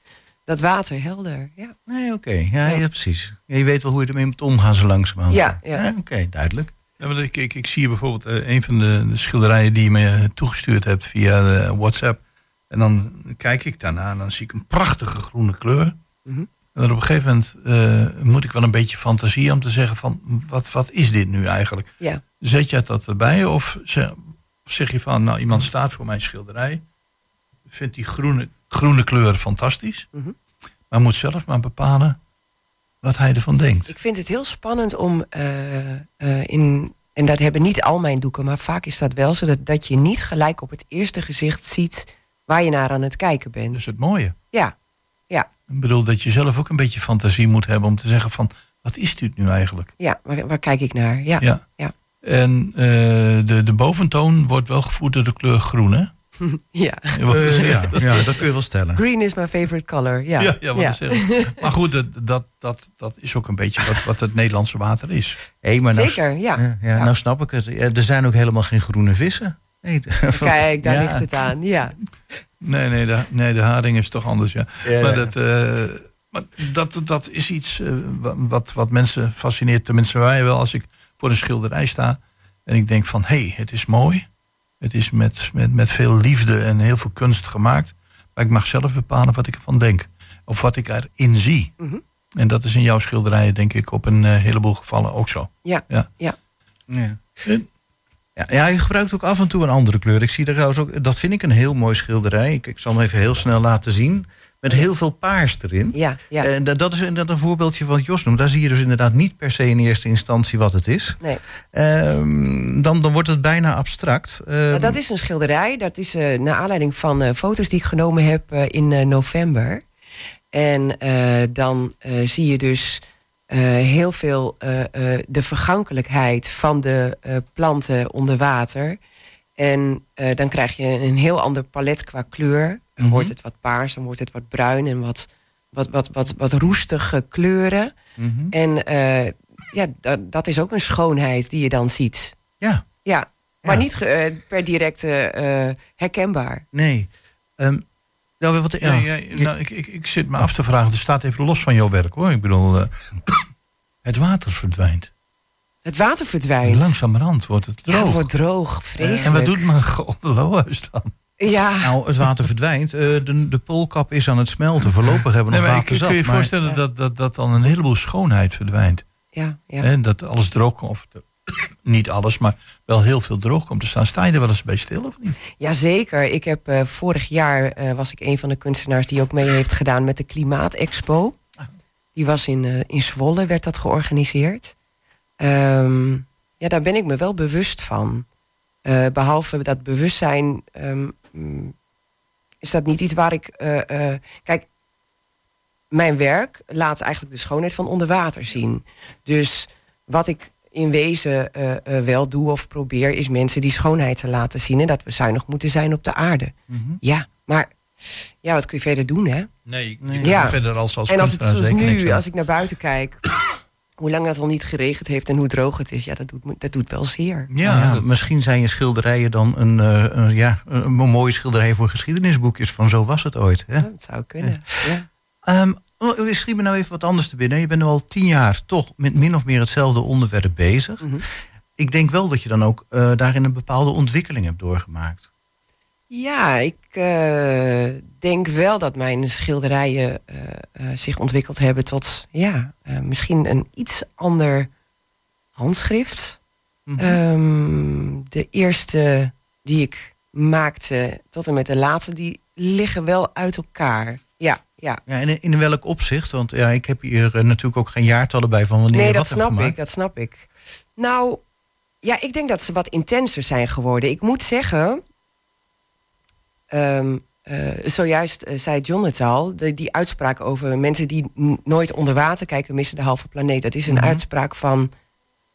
dat water helder. Ja, Nee, oké. Ja, ja. precies. Ja, je weet wel hoe je ermee moet omgaan zo langzamerhand. Ja, ja. oké, duidelijk. Ja, ik, ik, ik zie bijvoorbeeld eh, een van de, de schilderijen die je me toegestuurd hebt via de WhatsApp. En dan kijk ik daarna en dan zie ik een prachtige groene kleur. Mhm. En dan op een gegeven moment eh, moet ik wel een beetje fantasie om te zeggen van wat, wat is dit nu eigenlijk? ja. Zet jij dat erbij of zeg, of zeg je van nou iemand staat voor mijn schilderij, vindt die groene, groene kleur fantastisch, Mhm. maar moet zelf maar bepalen wat hij ervan denkt. Ik vind het heel spannend om eh, eh, in En dat hebben niet al mijn doeken, maar vaak is dat wel zo dat, dat je niet gelijk op het eerste gezicht ziet waar je naar aan het kijken bent. Dat is het mooie. Ja, ja, Ik bedoel dat je zelf ook een beetje fantasie moet hebben om te zeggen van, wat is dit nu eigenlijk? ja waar, waar kijk ik naar? Ja, Ja. ja. En eh, de, de boventoon wordt wel gevoerd door de kleur groen, hè? ja. Eh, ja, ja, dat kun je wel stellen. Green is my favorite color. Ja, Ja, ja, wat zeg. Maar goed, dat, dat, dat, dat is ook een beetje wat, wat het Nederlandse water is. Hey, maar nou, Zeker, ja. Ja, ja, nou snap ik het. Ja, Er zijn ook helemaal geen groene vissen. Nee, Kijk, daar Ja. ligt het aan. Ja, Nee, nee, de, nee, de haring is toch anders, ja. Ja, maar ja. dat, eh, maar dat, dat is iets eh, wa- wat, wat mensen fascineert. Tenminste, wij wel als ik voor een schilderij sta. En ik denk van, hé, hey, het is mooi. Het is met, met, met veel liefde en heel veel kunst gemaakt. Maar ik mag zelf bepalen wat ik ervan denk. Of wat ik erin zie. Mhm. En dat is in jouw schilderijen, denk ik, op een eh, heleboel gevallen ook zo. ja, Ja. ja. Ja. Ja, ja, je gebruikt ook af en toe een andere kleur. Ik zie er trouwens ook, dat vind ik een heel mooi schilderij. Ik, ik zal hem even heel snel laten zien. Met heel veel paars erin. ja, ja. En dat, dat is inderdaad een voorbeeldje van Jos noemt. Daar zie je dus inderdaad niet per se in eerste instantie wat het is. Nee. Ehm, dan, dan wordt het bijna abstract. Ehm, Nou, dat is een schilderij. Dat is eh naar aanleiding van eh, foto's die ik genomen heb eh, in eh, november. En eh, dan eh, zie je dus eh, heel veel eh, eh, de vergankelijkheid van de eh, planten onder water. En eh, dan krijg je een heel ander palet qua kleur. Dan Mhm. wordt het wat paars, dan wordt het wat bruin en wat, wat, wat, wat, wat roestige kleuren. mhm. En eh, ja, dat, dat is ook een schoonheid die je dan ziet. Ja, Ja, maar Ja. niet eh, per direct eh, eh, herkenbaar. nee. Ehm, nou, wat, ja. Ja, ja, nou, ik, ik, ik zit me af te vragen. Het staat even los van jouw werk hoor. Ik bedoel, eh, het water verdwijnt. Het water verdwijnt. Langzamerhand wordt het Ja, droog. het wordt droog, vreselijk. en wat doet Margot de Lohuis dan? Ja, Nou, het water verdwijnt. Eh, de, de poolkap is aan het smelten. Voorlopig hebben we Nee, nog water zat. kun je je voorstellen Ja. dat, dat, dat dan een heleboel schoonheid verdwijnt. ja, ja. Hè, dat alles droog komt. Of de- niet alles, maar wel heel veel droog komt te staan. Sta je er wel eens bij stil of niet? Jazeker. Ik heb eh, vorig jaar eh, was ik een van de kunstenaars die ook mee heeft gedaan met de Klimaatexpo. Die was in, eh, in Zwolle, werd dat georganiseerd. Ehm, ja, daar ben ik me wel bewust van. Eh, behalve dat bewustzijn ehm, mm, is dat niet iets waar ik. kijk, mijn werk laat eigenlijk de schoonheid van onder water zien. Dus wat ik in wezen eh, eh, wel doe of probeer, is mensen die schoonheid te laten zien. En dat we zuinig moeten zijn op de aarde. Mhm. Ja, maar ja, wat kun je verder doen, hè? Nee. Ja. verder als, als en als het zoals niks nu, als ik naar buiten kijk, hoe lang het al niet geregend heeft en hoe droog het is, ja, dat doet, me- dat doet wel zeer. Ja, Ja, dat- misschien zijn je schilderijen dan een, eh, een, ja, een mooie schilderij voor geschiedenisboekjes. Van zo was het ooit. Hè? Dat zou kunnen. Ja. Ehm, oh, ik schiet me nou even wat anders te binnen. Je bent nu al tien jaar toch met min of meer hetzelfde onderwerp bezig. Mhm. Ik denk wel dat je dan ook eh, daarin een bepaalde ontwikkeling hebt doorgemaakt. Ja, ik eh, denk wel dat mijn schilderijen eh, zich ontwikkeld hebben tot ja, misschien een iets ander handschrift. Mhm. Ehm, de eerste die ik maakte tot en met de laatste, die liggen wel uit elkaar. Ja, ja. Ja, en in, welk opzicht? Want ja, ik heb hier eh, natuurlijk ook geen jaartallen bij van wanneer Nee, je dat hebt snap ik, dat snap ik. Nou, ja, ik denk dat ze wat intenser zijn geworden. Ik moet zeggen, ehm, eh, zojuist eh, zei John het al, de, die uitspraak over mensen die nooit onder water kijken, missen de halve planeet. Dat is een Mhm. uitspraak van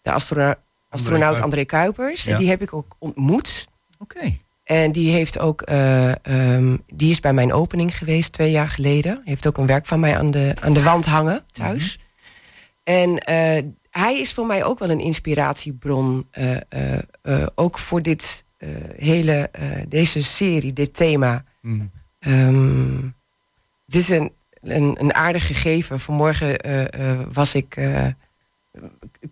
de astronaut, Kuipers. André Kuipers. Ja. En die heb ik ook ontmoet. Oké. En die heeft ook, eh, ehm, die is bij mijn opening geweest twee jaar geleden. Heeft ook een werk van mij aan de, aan de wand hangen thuis. En eh, hij is voor mij ook wel een inspiratiebron. eh, ook voor dit hele, deze serie, dit thema. Mhm. Ehm, het is een, een, een aardig gegeven. Vanmorgen was ik,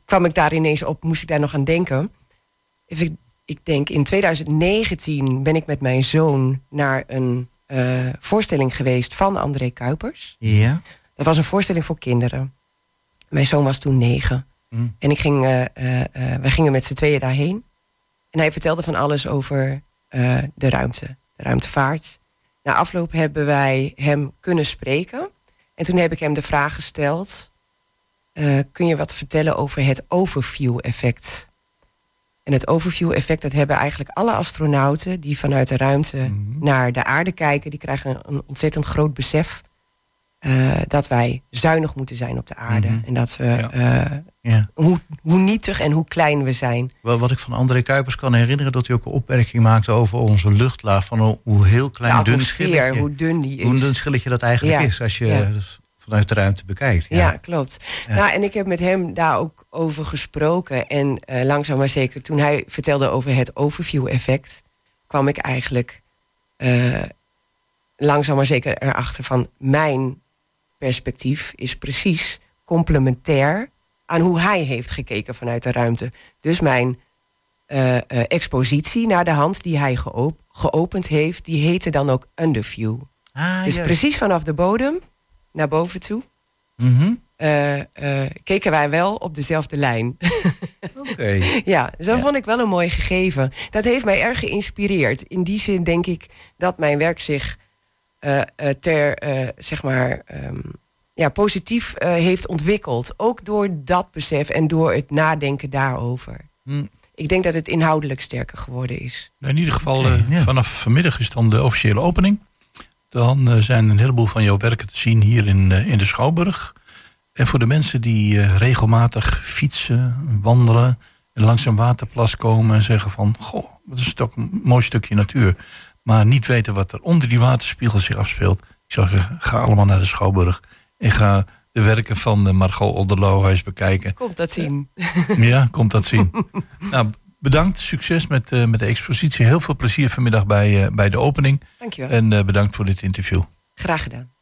kwam ik daar ineens op, moest ik daar nog aan denken. Even, ik denk in 2019 ben ik met mijn zoon naar een eh, voorstelling geweest van André Kuipers. Ja. Dat was een voorstelling voor kinderen. Mijn zoon was toen negen. Mhm. En ik ging, eh, eh, we gingen met z'n tweeën daarheen. En hij vertelde van alles over de ruimte, de ruimtevaart. Na afloop hebben wij hem kunnen spreken. En toen heb ik hem de vraag gesteld... kun je wat vertellen over het overview-effect? En het overview effect, dat hebben eigenlijk alle astronauten die vanuit de ruimte Mhm. naar de aarde kijken, die krijgen een, een ontzettend groot besef eh, dat wij zuinig moeten zijn op de aarde. Mhm. En dat we Ja. eh, Ja. hoe, hoe nietig en hoe klein we zijn. Wel, Wat ik van André Kuipers kan herinneren, dat hij ook een opmerking maakte over onze luchtlaag. Van hoe- heel klein dun schilletje, hoe dun die is. hoe dun schilletje dat eigenlijk Ja. is als je Ja. dus vanuit de ruimte bekijkt. Ja, klopt. Ja. Nou, en ik heb met hem daar ook over gesproken. En eh, langzaam maar zeker, toen hij vertelde over het overview-effect, kwam ik eigenlijk eh, langzaam maar zeker erachter van mijn perspectief is precies complementair aan hoe hij heeft gekeken vanuit de ruimte. Dus mijn eh, expositie naar de hand die hij geop- geopend heeft, die heette dan ook underview. Ah, dus juist. precies vanaf de bodem naar boven toe Mhm. eh, eh, keken wij wel op dezelfde lijn. Oké. ja, dus dat Ja. vond ik wel een mooi gegeven. Dat heeft mij erg geïnspireerd. In die zin denk ik dat mijn werk zich eh, eh, ter, eh, zeg maar, ehm, ja, positief eh, heeft ontwikkeld. Ook door dat besef en door het nadenken daarover. Hm. Ik denk dat het inhoudelijk sterker geworden is. Nou, in ieder geval, ja. vanaf vanmiddag is dan de officiële opening. Dan eh, zijn een heleboel van jouw werken te zien hier in, eh, in de Schouwburg. En voor de mensen die eh, regelmatig fietsen, wandelen... en langs een waterplas komen en zeggen van... goh, wat is toch een mooi stukje natuur. Maar niet weten wat er onder die waterspiegel zich afspeelt. Ik zou zeggen, ga allemaal naar de Schouwburg. En ga de werken van Margot Olderlo eens bekijken. Komt dat zien. Ja, komt dat zien. nou, bedankt. Succes met, eh, met de expositie. Heel veel plezier vanmiddag bij, eh, bij de opening. Dankjewel. En eh, bedankt voor dit interview. Graag gedaan.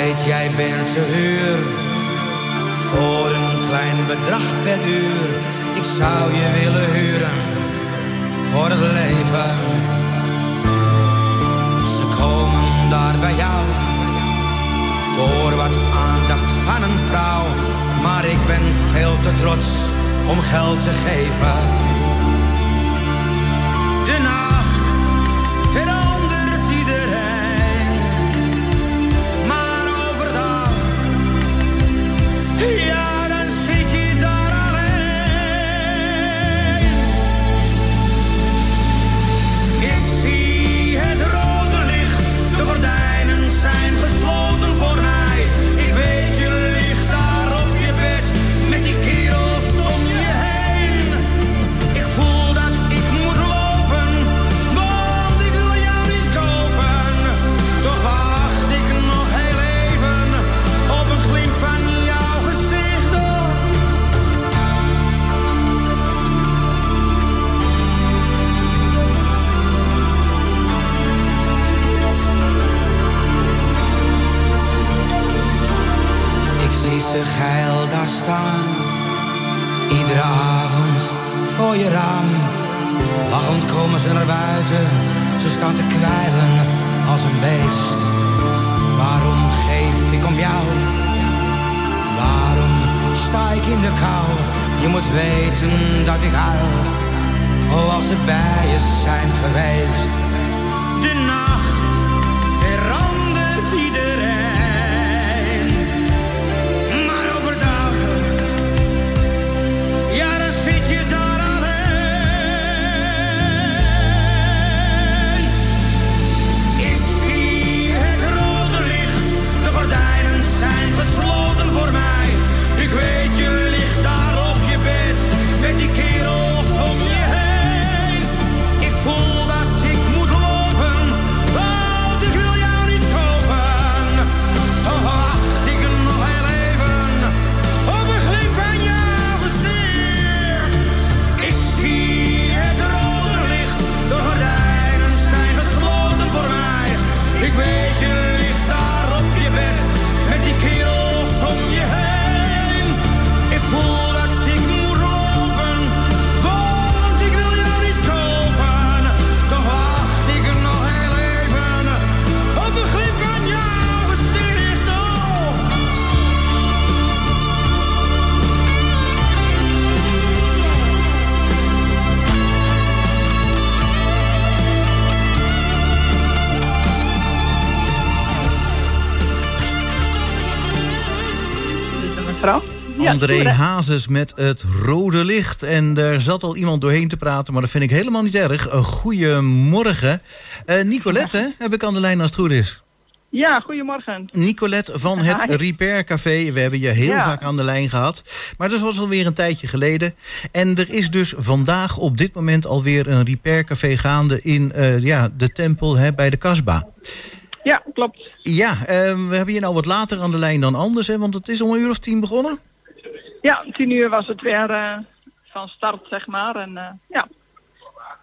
Weet, jij bent te huur voor een klein bedrag per uur. Ik zou je willen huren voor het leven. Ze komen daar bij jou voor wat aandacht van een vrouw. Maar ik ben veel te trots om geld te geven. De André? Hazes met het rode licht. En daar zat al iemand doorheen te praten, maar dat vind ik helemaal niet erg. Een goeiemorgen. Eh Nicolette, heb ik aan de lijn als het goed is. Ja, goedemorgen. Nicolette van het Hi. Repair Café. We hebben je heel Ja. vaak aan de lijn gehad. Maar dat was alweer een tijdje geleden. En er is dus vandaag op dit moment alweer een Repair Café gaande in eh, ja, de tempel hè, bij de Kasbah. Ja, klopt. Ja, eh, we hebben je nou wat later aan de lijn dan anders, hè, want het is om een uur of tien begonnen. Ja, tien uur was het weer eh, van start, zeg maar. En eh, ja,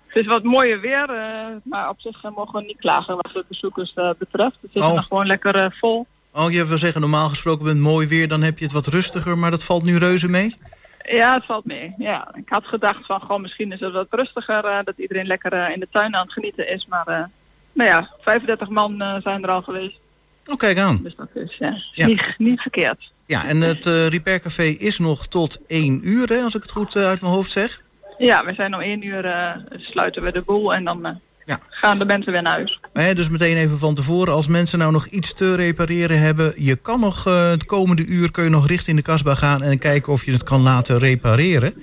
het is wat mooier weer, eh, maar op zich mogen we niet klagen wat de bezoekers betreft. Het zit Oh. nog gewoon lekker vol. Oh, je wil zeggen, normaal gesproken bent mooi weer, dan heb je het wat rustiger, maar dat valt nu reuze mee? Ja, het valt mee. Ja, ik had gedacht van, gewoon misschien is het wat rustiger, dat iedereen lekker in de tuin aan het genieten is. Maar nou ja, 35 man zijn er al geweest. Oh, kijk aan. Dus dat is ja, Ja. Niet, niet verkeerd. Ja, en het eh Repair Café is nog tot één uur, hè, als ik het goed eh, uit mijn hoofd zeg. Ja, we zijn om één uur eh, sluiten we de boel en dan eh, Ja. gaan de mensen weer naar huis. Dus meteen even van tevoren, als mensen nou nog iets te repareren hebben... je kan nog eh, het komende uur kun je nog richting de kasbah gaan... en kijken of je het kan laten repareren.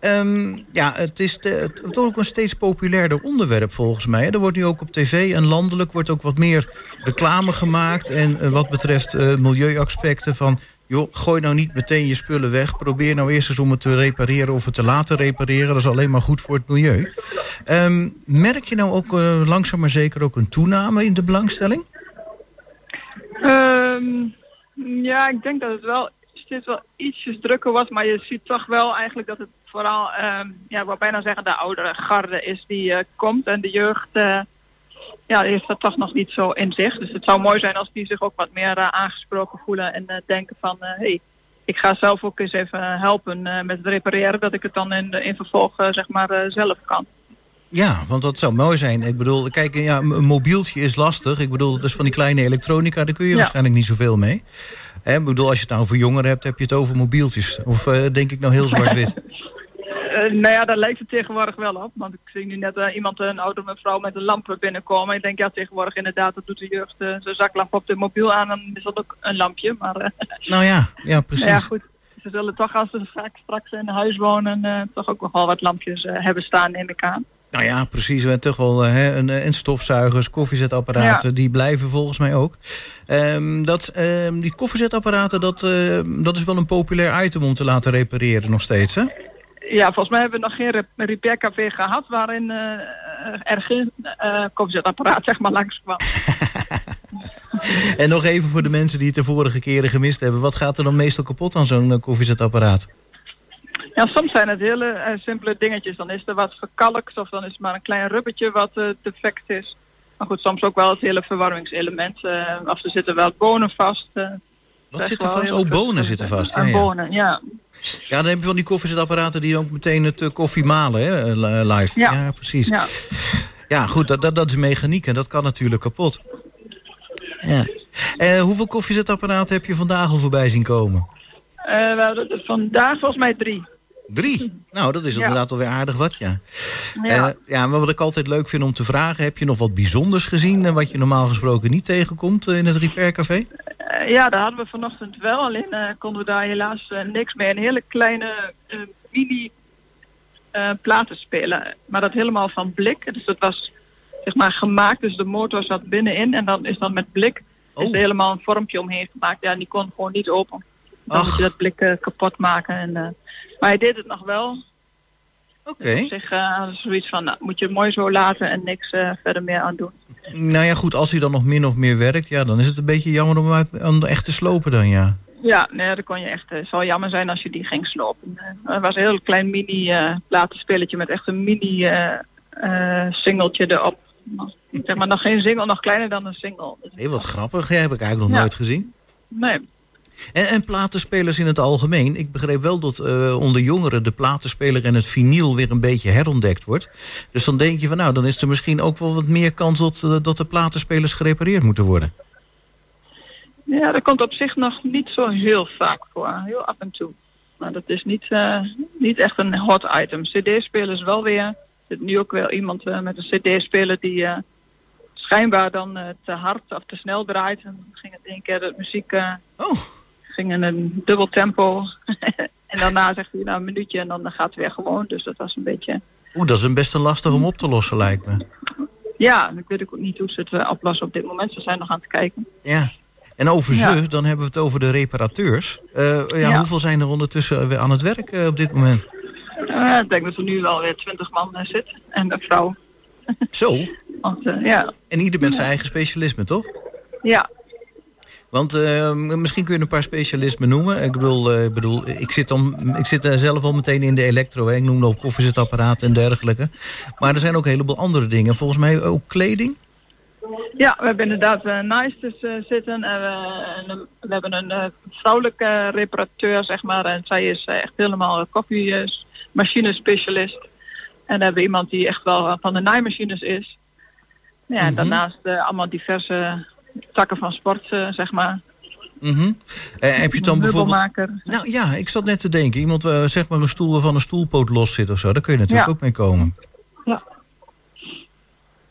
Ehm, ja, het is de- het wordt ook een steeds populairder onderwerp volgens mij. Er wordt nu ook op tv en landelijk wordt ook wat meer reclame gemaakt... en eh, wat betreft eh, milieuaspecten van... joh, gooi nou niet meteen je spullen weg. Probeer nou eerst eens om het te repareren of het te laten repareren. Dat is alleen maar goed voor het milieu. Ehm, merk je nou ook eh, langzaam maar zeker ook een toename in de belangstelling? Ehm, ja, ik denk dat het wel steeds wel ietsjes drukker wordt, maar je ziet toch wel eigenlijk dat het vooral, ehm, ja, ik bijna zeggen de oudere garde is die eh, komt en de jeugd, eh, ja, heeft dat toch nog niet zo in zich. Dus het zou mooi zijn als die zich ook wat meer eh, aangesproken voelen en eh, denken van, hé, hey, ik ga zelf ook eens even helpen eh, met het repareren, dat ik het dan in, in vervolg eh, zeg maar eh, zelf kan. Ja, want dat zou mooi zijn. Ik bedoel, kijk, ja, een mobieltje is lastig. Ik bedoel, dus van die kleine elektronica, daar kun je Ja. waarschijnlijk niet zoveel mee. Hè, ik bedoel, als je het nou voor jongeren hebt, heb je het over mobieltjes. Of eh, denk ik nou heel zwart-wit? Eh, nou ja, daar lijkt het tegenwoordig wel op. Want ik zie nu net eh, iemand, een oude mevrouw met een lamp binnenkomen. Ik denk, ja, tegenwoordig inderdaad, dat doet de jeugd eh, zijn zaklamp op de mobiel aan. Dan is dat ook een lampje. Maar nou ja, ja, precies. nou ja, goed. Ze zullen toch, als ze straks, straks in huis wonen, toch ook nog wel wat lampjes hebben staan, neem ik aan. Nou ja, precies. We hebben toch wel eh, hè, een, en stofzuigers, koffiezetapparaten, Ja. die blijven volgens mij ook. Ehm, dat, ehm, die koffiezetapparaten, dat, eh, dat is wel een populair item om te laten repareren nog steeds, hè? Ja, volgens mij hebben we nog geen rep- repaircafé gehad waarin eh, er geen eh koffiezetapparaat zeg maar langskwam. En nog even voor de mensen die het de vorige keren gemist hebben. Wat gaat er dan meestal kapot aan zo'n eh, koffiezetapparaat? Ja, soms zijn het hele eh, simpele dingetjes. Dan is er wat verkalkt of dan is het maar een klein rubbertje wat eh, defect is. Maar goed, soms ook wel het hele verwarmingselement. eh, of er zitten wel bonen vast. Eh. Wat zit er vast? Oh, bonen zitten vast. Ja, ja. bonen, ja. ja, dan heb je van die koffiezetapparaten die ook meteen het eh, koffie malen, hè, eh, li- live. Ja. precies. Ja, goed, dat, dat, dat is mechaniek en dat kan natuurlijk kapot. Ja. Eh, hoeveel koffiezetapparaten heb je vandaag al voorbij zien komen? Eh, we hadden vandaag volgens mij drie. Drie. Nou, dat is Ja. inderdaad alweer aardig wat, ja. Ja. Eh, ja, maar wat ik altijd leuk vind om te vragen... heb je nog wat bijzonders gezien... en wat je normaal gesproken niet tegenkomt eh, in het repaircafé? Eh, ja, daar hadden we vanochtend wel. Alleen eh, konden we daar helaas eh, niks mee. Een hele kleine eh, mini eh, platen spelen. Maar dat helemaal van blik. Dus dat was zeg maar gemaakt. Dus de motor zat binnenin. En dan is dan met blik is Oh. er helemaal een vormpje omheen gemaakt. Ja, en die kon gewoon niet open. Dan Ach. moet je dat blik eh, kapot maken. En, eh, maar hij deed het nog wel. Oké. Op zich eh, zoiets van, nou, moet je het mooi zo laten en niks eh, verder meer aan doen. Nou ja, goed, als hij dan nog min of meer werkt... ja, dan is het een beetje jammer om hem uit- aan de echt te slopen dan, ja. Ja, nee, dat kon je echt. Het zou jammer zijn als je die ging slopen. Eh, Er was een heel klein mini eh platenspelletje met echt een mini eh eh, singeltje erop. Nog- Zeg maar nog geen single, nog kleiner dan een single. Hé, wat grappig. Ja, heb ik eigenlijk nog Ja. nooit gezien. Nee. En, en platenspelers in het algemeen. Ik begreep wel dat eh, onder jongeren de platenspeler en het vinyl weer een beetje herontdekt wordt. Dus dan denk je van nou, dan is er misschien ook wel wat meer kans dat, eh, dat de platenspelers gerepareerd moeten worden. Ja, dat komt op zich nog niet zo heel vaak voor. Heel af en toe. Maar dat is niet, eh, niet echt een hot item. CD-spelers wel weer. Er zit nu ook wel iemand met een CD-speler die schijnbaar dan te hard of te snel draait. En dan ging het één keer de muziek Oh, ging in een dubbel tempo. en daarna zegt hij nou een minuutje en dan gaat het weer gewoon. Dus dat was een beetje... Oeh, dat is een best een lastig om op te lossen, lijkt me. Ja, ik weet ook niet hoe ze het eh, oplossen op dit moment. Ze zijn nog aan het kijken. Ja. En over Ja. ze, dan hebben we het over de reparateurs. Eh, ja, Ja. Hoeveel zijn er ondertussen weer aan het werk eh, op dit moment? Ik denk dat er nu wel weer twintig man zit. En een vrouw. Zo. Want, ja. En ieder met zijn eigen specialisme, toch? ja, Want eh, misschien kun je een paar specialismen noemen. Ik bedoel, eh, ik, bedoel ik, zit dan, ik zit eh, zelf al meteen in de elektro. Hè. Ik noemde op koffiezetapparaten en dergelijke. Maar er zijn ook een heleboel andere dingen. Volgens mij ook kleding. Ja, we hebben inderdaad uh, Nice eh, zitten. En we, we hebben een vrouwelijke reparateur, zeg maar. En zij is echt helemaal een koffiemachineспecialist. En dan hebben we iemand die echt wel van de naaimachines is. Ja, en Mhm. daarnaast allemaal diverse takken van sport, eh, zeg maar. Mhm. Eh, heb je dan bijvoorbeeld... Nou ja, ik zat net te denken. Iemand, eh, zeg maar een stoel waarvan een stoelpoot los zit of zo. Daar kun je natuurlijk Ja. ook mee komen.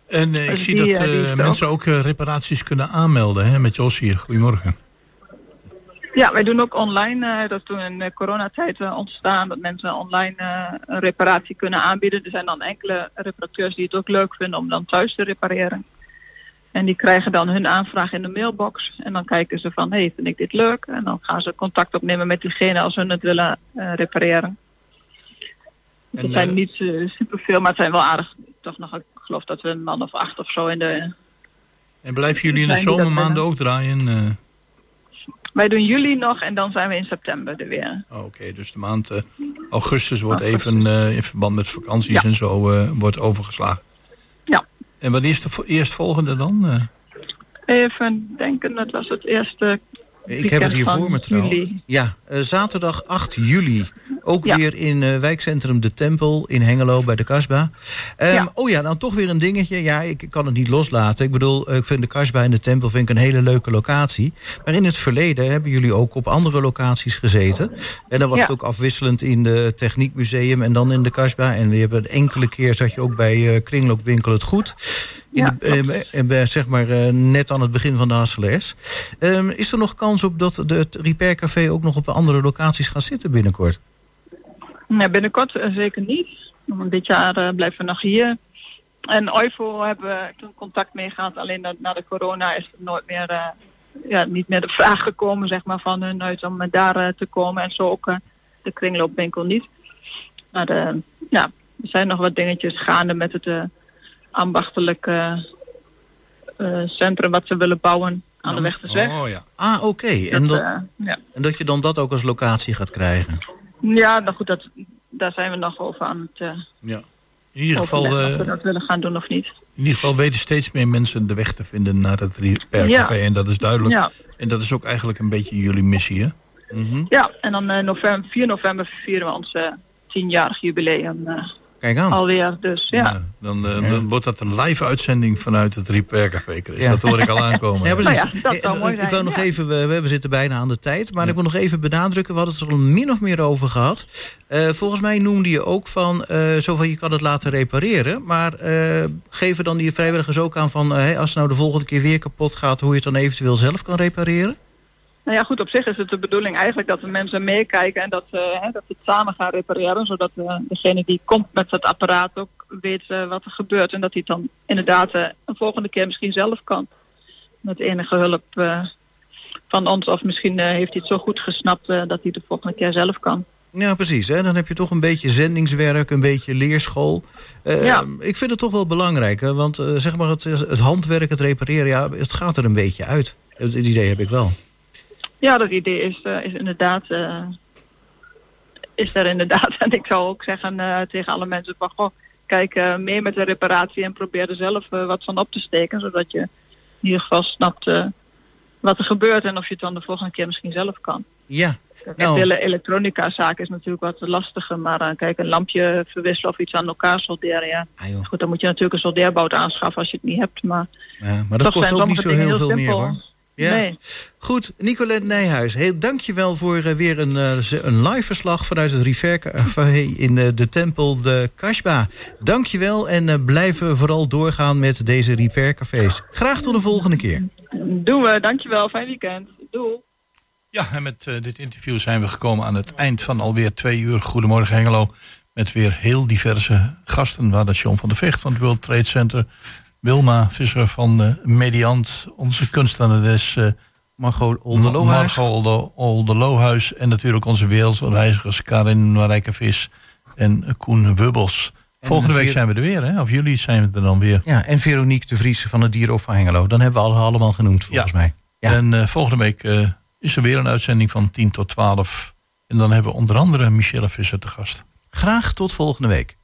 En eh, ik Dus zie die, dat die mensen ook reparaties kunnen aanmelden hè, met Jos hier. Goedemorgen. Ja, wij doen ook online. eh, dat is toen in de coronatijd ontstaan dat mensen online eh, een reparatie kunnen aanbieden. Er zijn dan enkele reparateurs die het ook leuk vinden om dan thuis te repareren. En die krijgen dan hun aanvraag in de mailbox. En dan kijken ze van, hé, hey, vind ik dit leuk? En dan gaan ze contact opnemen met diegene als hun het willen eh, repareren. En, Het zijn eh, niet uh, superveel, maar het zijn wel aardig. Toch nog, ik geloof dat we een man of acht of zo in de... En blijven jullie in de zomermaanden ook draaien? Wij doen juli nog en dan zijn we in september er weer. Oh, Oké, dus de maand augustus wordt Augustus. even in verband met vakanties Ja. en zo wordt overgeslagen. En wanneer is de vo- eerstvolgende dan? Eh, Even denken, dat was het eerste Ik heb het hier voor me trouwens. Ja, eh, zaterdag 8 juli. Ook Ja. weer in eh, wijkcentrum De Tempel in Hengelo bij de Kasba. Ehm, Ja. Oh ja, dan toch weer een dingetje. Ja, ik kan het niet loslaten. Ik bedoel, eh, ik vind de Kasba en de Tempel vind ik een hele leuke locatie. Maar in het verleden hebben jullie ook op andere locaties gezeten. En dan was Ja. het ook afwisselend in de Techniekmuseum en dan in de Kasba. En we hebben enkele keer zat je ook bij eh, Kringloopwinkel Het Goed. In Ja, de, eh, zeg maar eh, net aan het begin van de Hasselaars. Ehm, is er nog kans op dat de, het Repair Café ook nog op andere locaties gaat zitten binnenkort? Nee, binnenkort eh, zeker niet. Want dit jaar eh, blijven we nog hier. En OIVO hebben we toen contact mee gehad. Alleen na, na de corona is nooit meer, ja, niet meer de vraag gekomen zeg maar, van hun uit om daar te komen. En zo ook de kringloopwinkel niet. Maar ja, er zijn nog wat dingetjes gaande met het ambachtelijke eh, centrum wat ze willen bouwen aan de Wegtersweg. Oh ja. Ah, oké. En, Dat, eh, ja. en dat je dan dat ook als locatie gaat krijgen? ja, nou goed, dat, daar zijn we nog over aan het eh ja. In ieder geval, of we dat willen gaan doen of niet. in ieder geval weten steeds meer mensen de weg te vinden naar het Repair Ja. Café. En dat is duidelijk. Ja, En dat is ook eigenlijk een beetje jullie missie, hè? Mhm. ja, en dan eh, november, 4 november vieren we ons tienjarig jubileum Kijk aan. alweer. Dus ja. Dan, eh, dan wordt dat een live uitzending vanuit het Repair Café. Ja. Dat hoor ik al aankomen. Ja, precies. Nou ja, dat zou Eh, mooi Ik wil nog ja. even, we, we zitten bijna aan de tijd, maar ik wil nog even benadrukken, we hadden het er al min of meer over gehad. Eh, volgens mij noemde je ook van, eh zo van je kan het laten repareren, maar eh, geven dan die vrijwilligers ook aan van, hey, als het nou de volgende keer weer kapot gaat, hoe je het dan eventueel zelf kan repareren? Nou ja, goed, op zich is het de bedoeling eigenlijk dat de mensen meekijken en dat, hè, dat we het samen gaan repareren. Zodat eh, degene die komt met het apparaat ook weet eh, wat er gebeurt. En dat hij het dan inderdaad een volgende keer misschien zelf kan. Met enige hulp van ons. Of misschien heeft hij het zo goed gesnapt dat hij het de volgende keer zelf kan. Ja, precies. Hè? Dan heb je toch een beetje zendingswerk, een beetje leerschool. Ja. Ik vind het toch wel belangrijk, hè? want zeg maar het, het handwerk, het repareren, ja, het gaat er een beetje uit. Het, het idee heb ik wel. Ja, dat idee is, eh, is inderdaad... eh, is er inderdaad. En ik zou ook zeggen eh, tegen alle mensen van... Goh, kijk mee met de reparatie en probeer er zelf wat van op te steken. Zodat je in ieder geval snapt wat er gebeurt en of je het dan de volgende keer misschien zelf kan. Ja, Nou. De hele elektronica zaak is natuurlijk wat lastiger. Maar eh, kijk, een lampje verwisselen of iets aan elkaar solderen. Ja. ah. Goed, dan moet je natuurlijk een soldeerbout aanschaffen als je het niet hebt. Maar, ja maar dat toch kost ook niet zo heel dingen veel meer simpel. hoor. Ja. Nee. Goed, Nicolette Nijhuis, heel dankjewel voor eh, weer een, eh, een live verslag vanuit het River Café in eh, de tempel de Kashba. Dankjewel en eh, blijven vooral doorgaan met deze Repair Cafés. Graag tot de volgende keer. Doen we, dankjewel. Fijn weekend. Doei. Ja, en met eh, dit interview zijn we gekomen aan het eind van alweer twee uur. Goedemorgen Hengelo. Met weer heel diverse gasten. Waar dat John van der Vecht van het World Trade Center. Wilma Visser van Mediant. Onze kunstenares eh Margot Olderlohuis. Margot Olde- Olderlohuis. En natuurlijk onze wereldreizigers Karin Marijke Vis en Koen Wubbels. Volgende week zijn we er weer, hè? Of jullie zijn we er dan weer. Ja, en Veronique de Vries van het Dierhof van Hengelo. Dan hebben we alle allemaal genoemd, volgens mij. Ja. En eh, volgende week eh, is er weer een uitzending van 10 tot 12. En dan hebben we onder andere Michelle Visser te gast. Graag tot volgende week.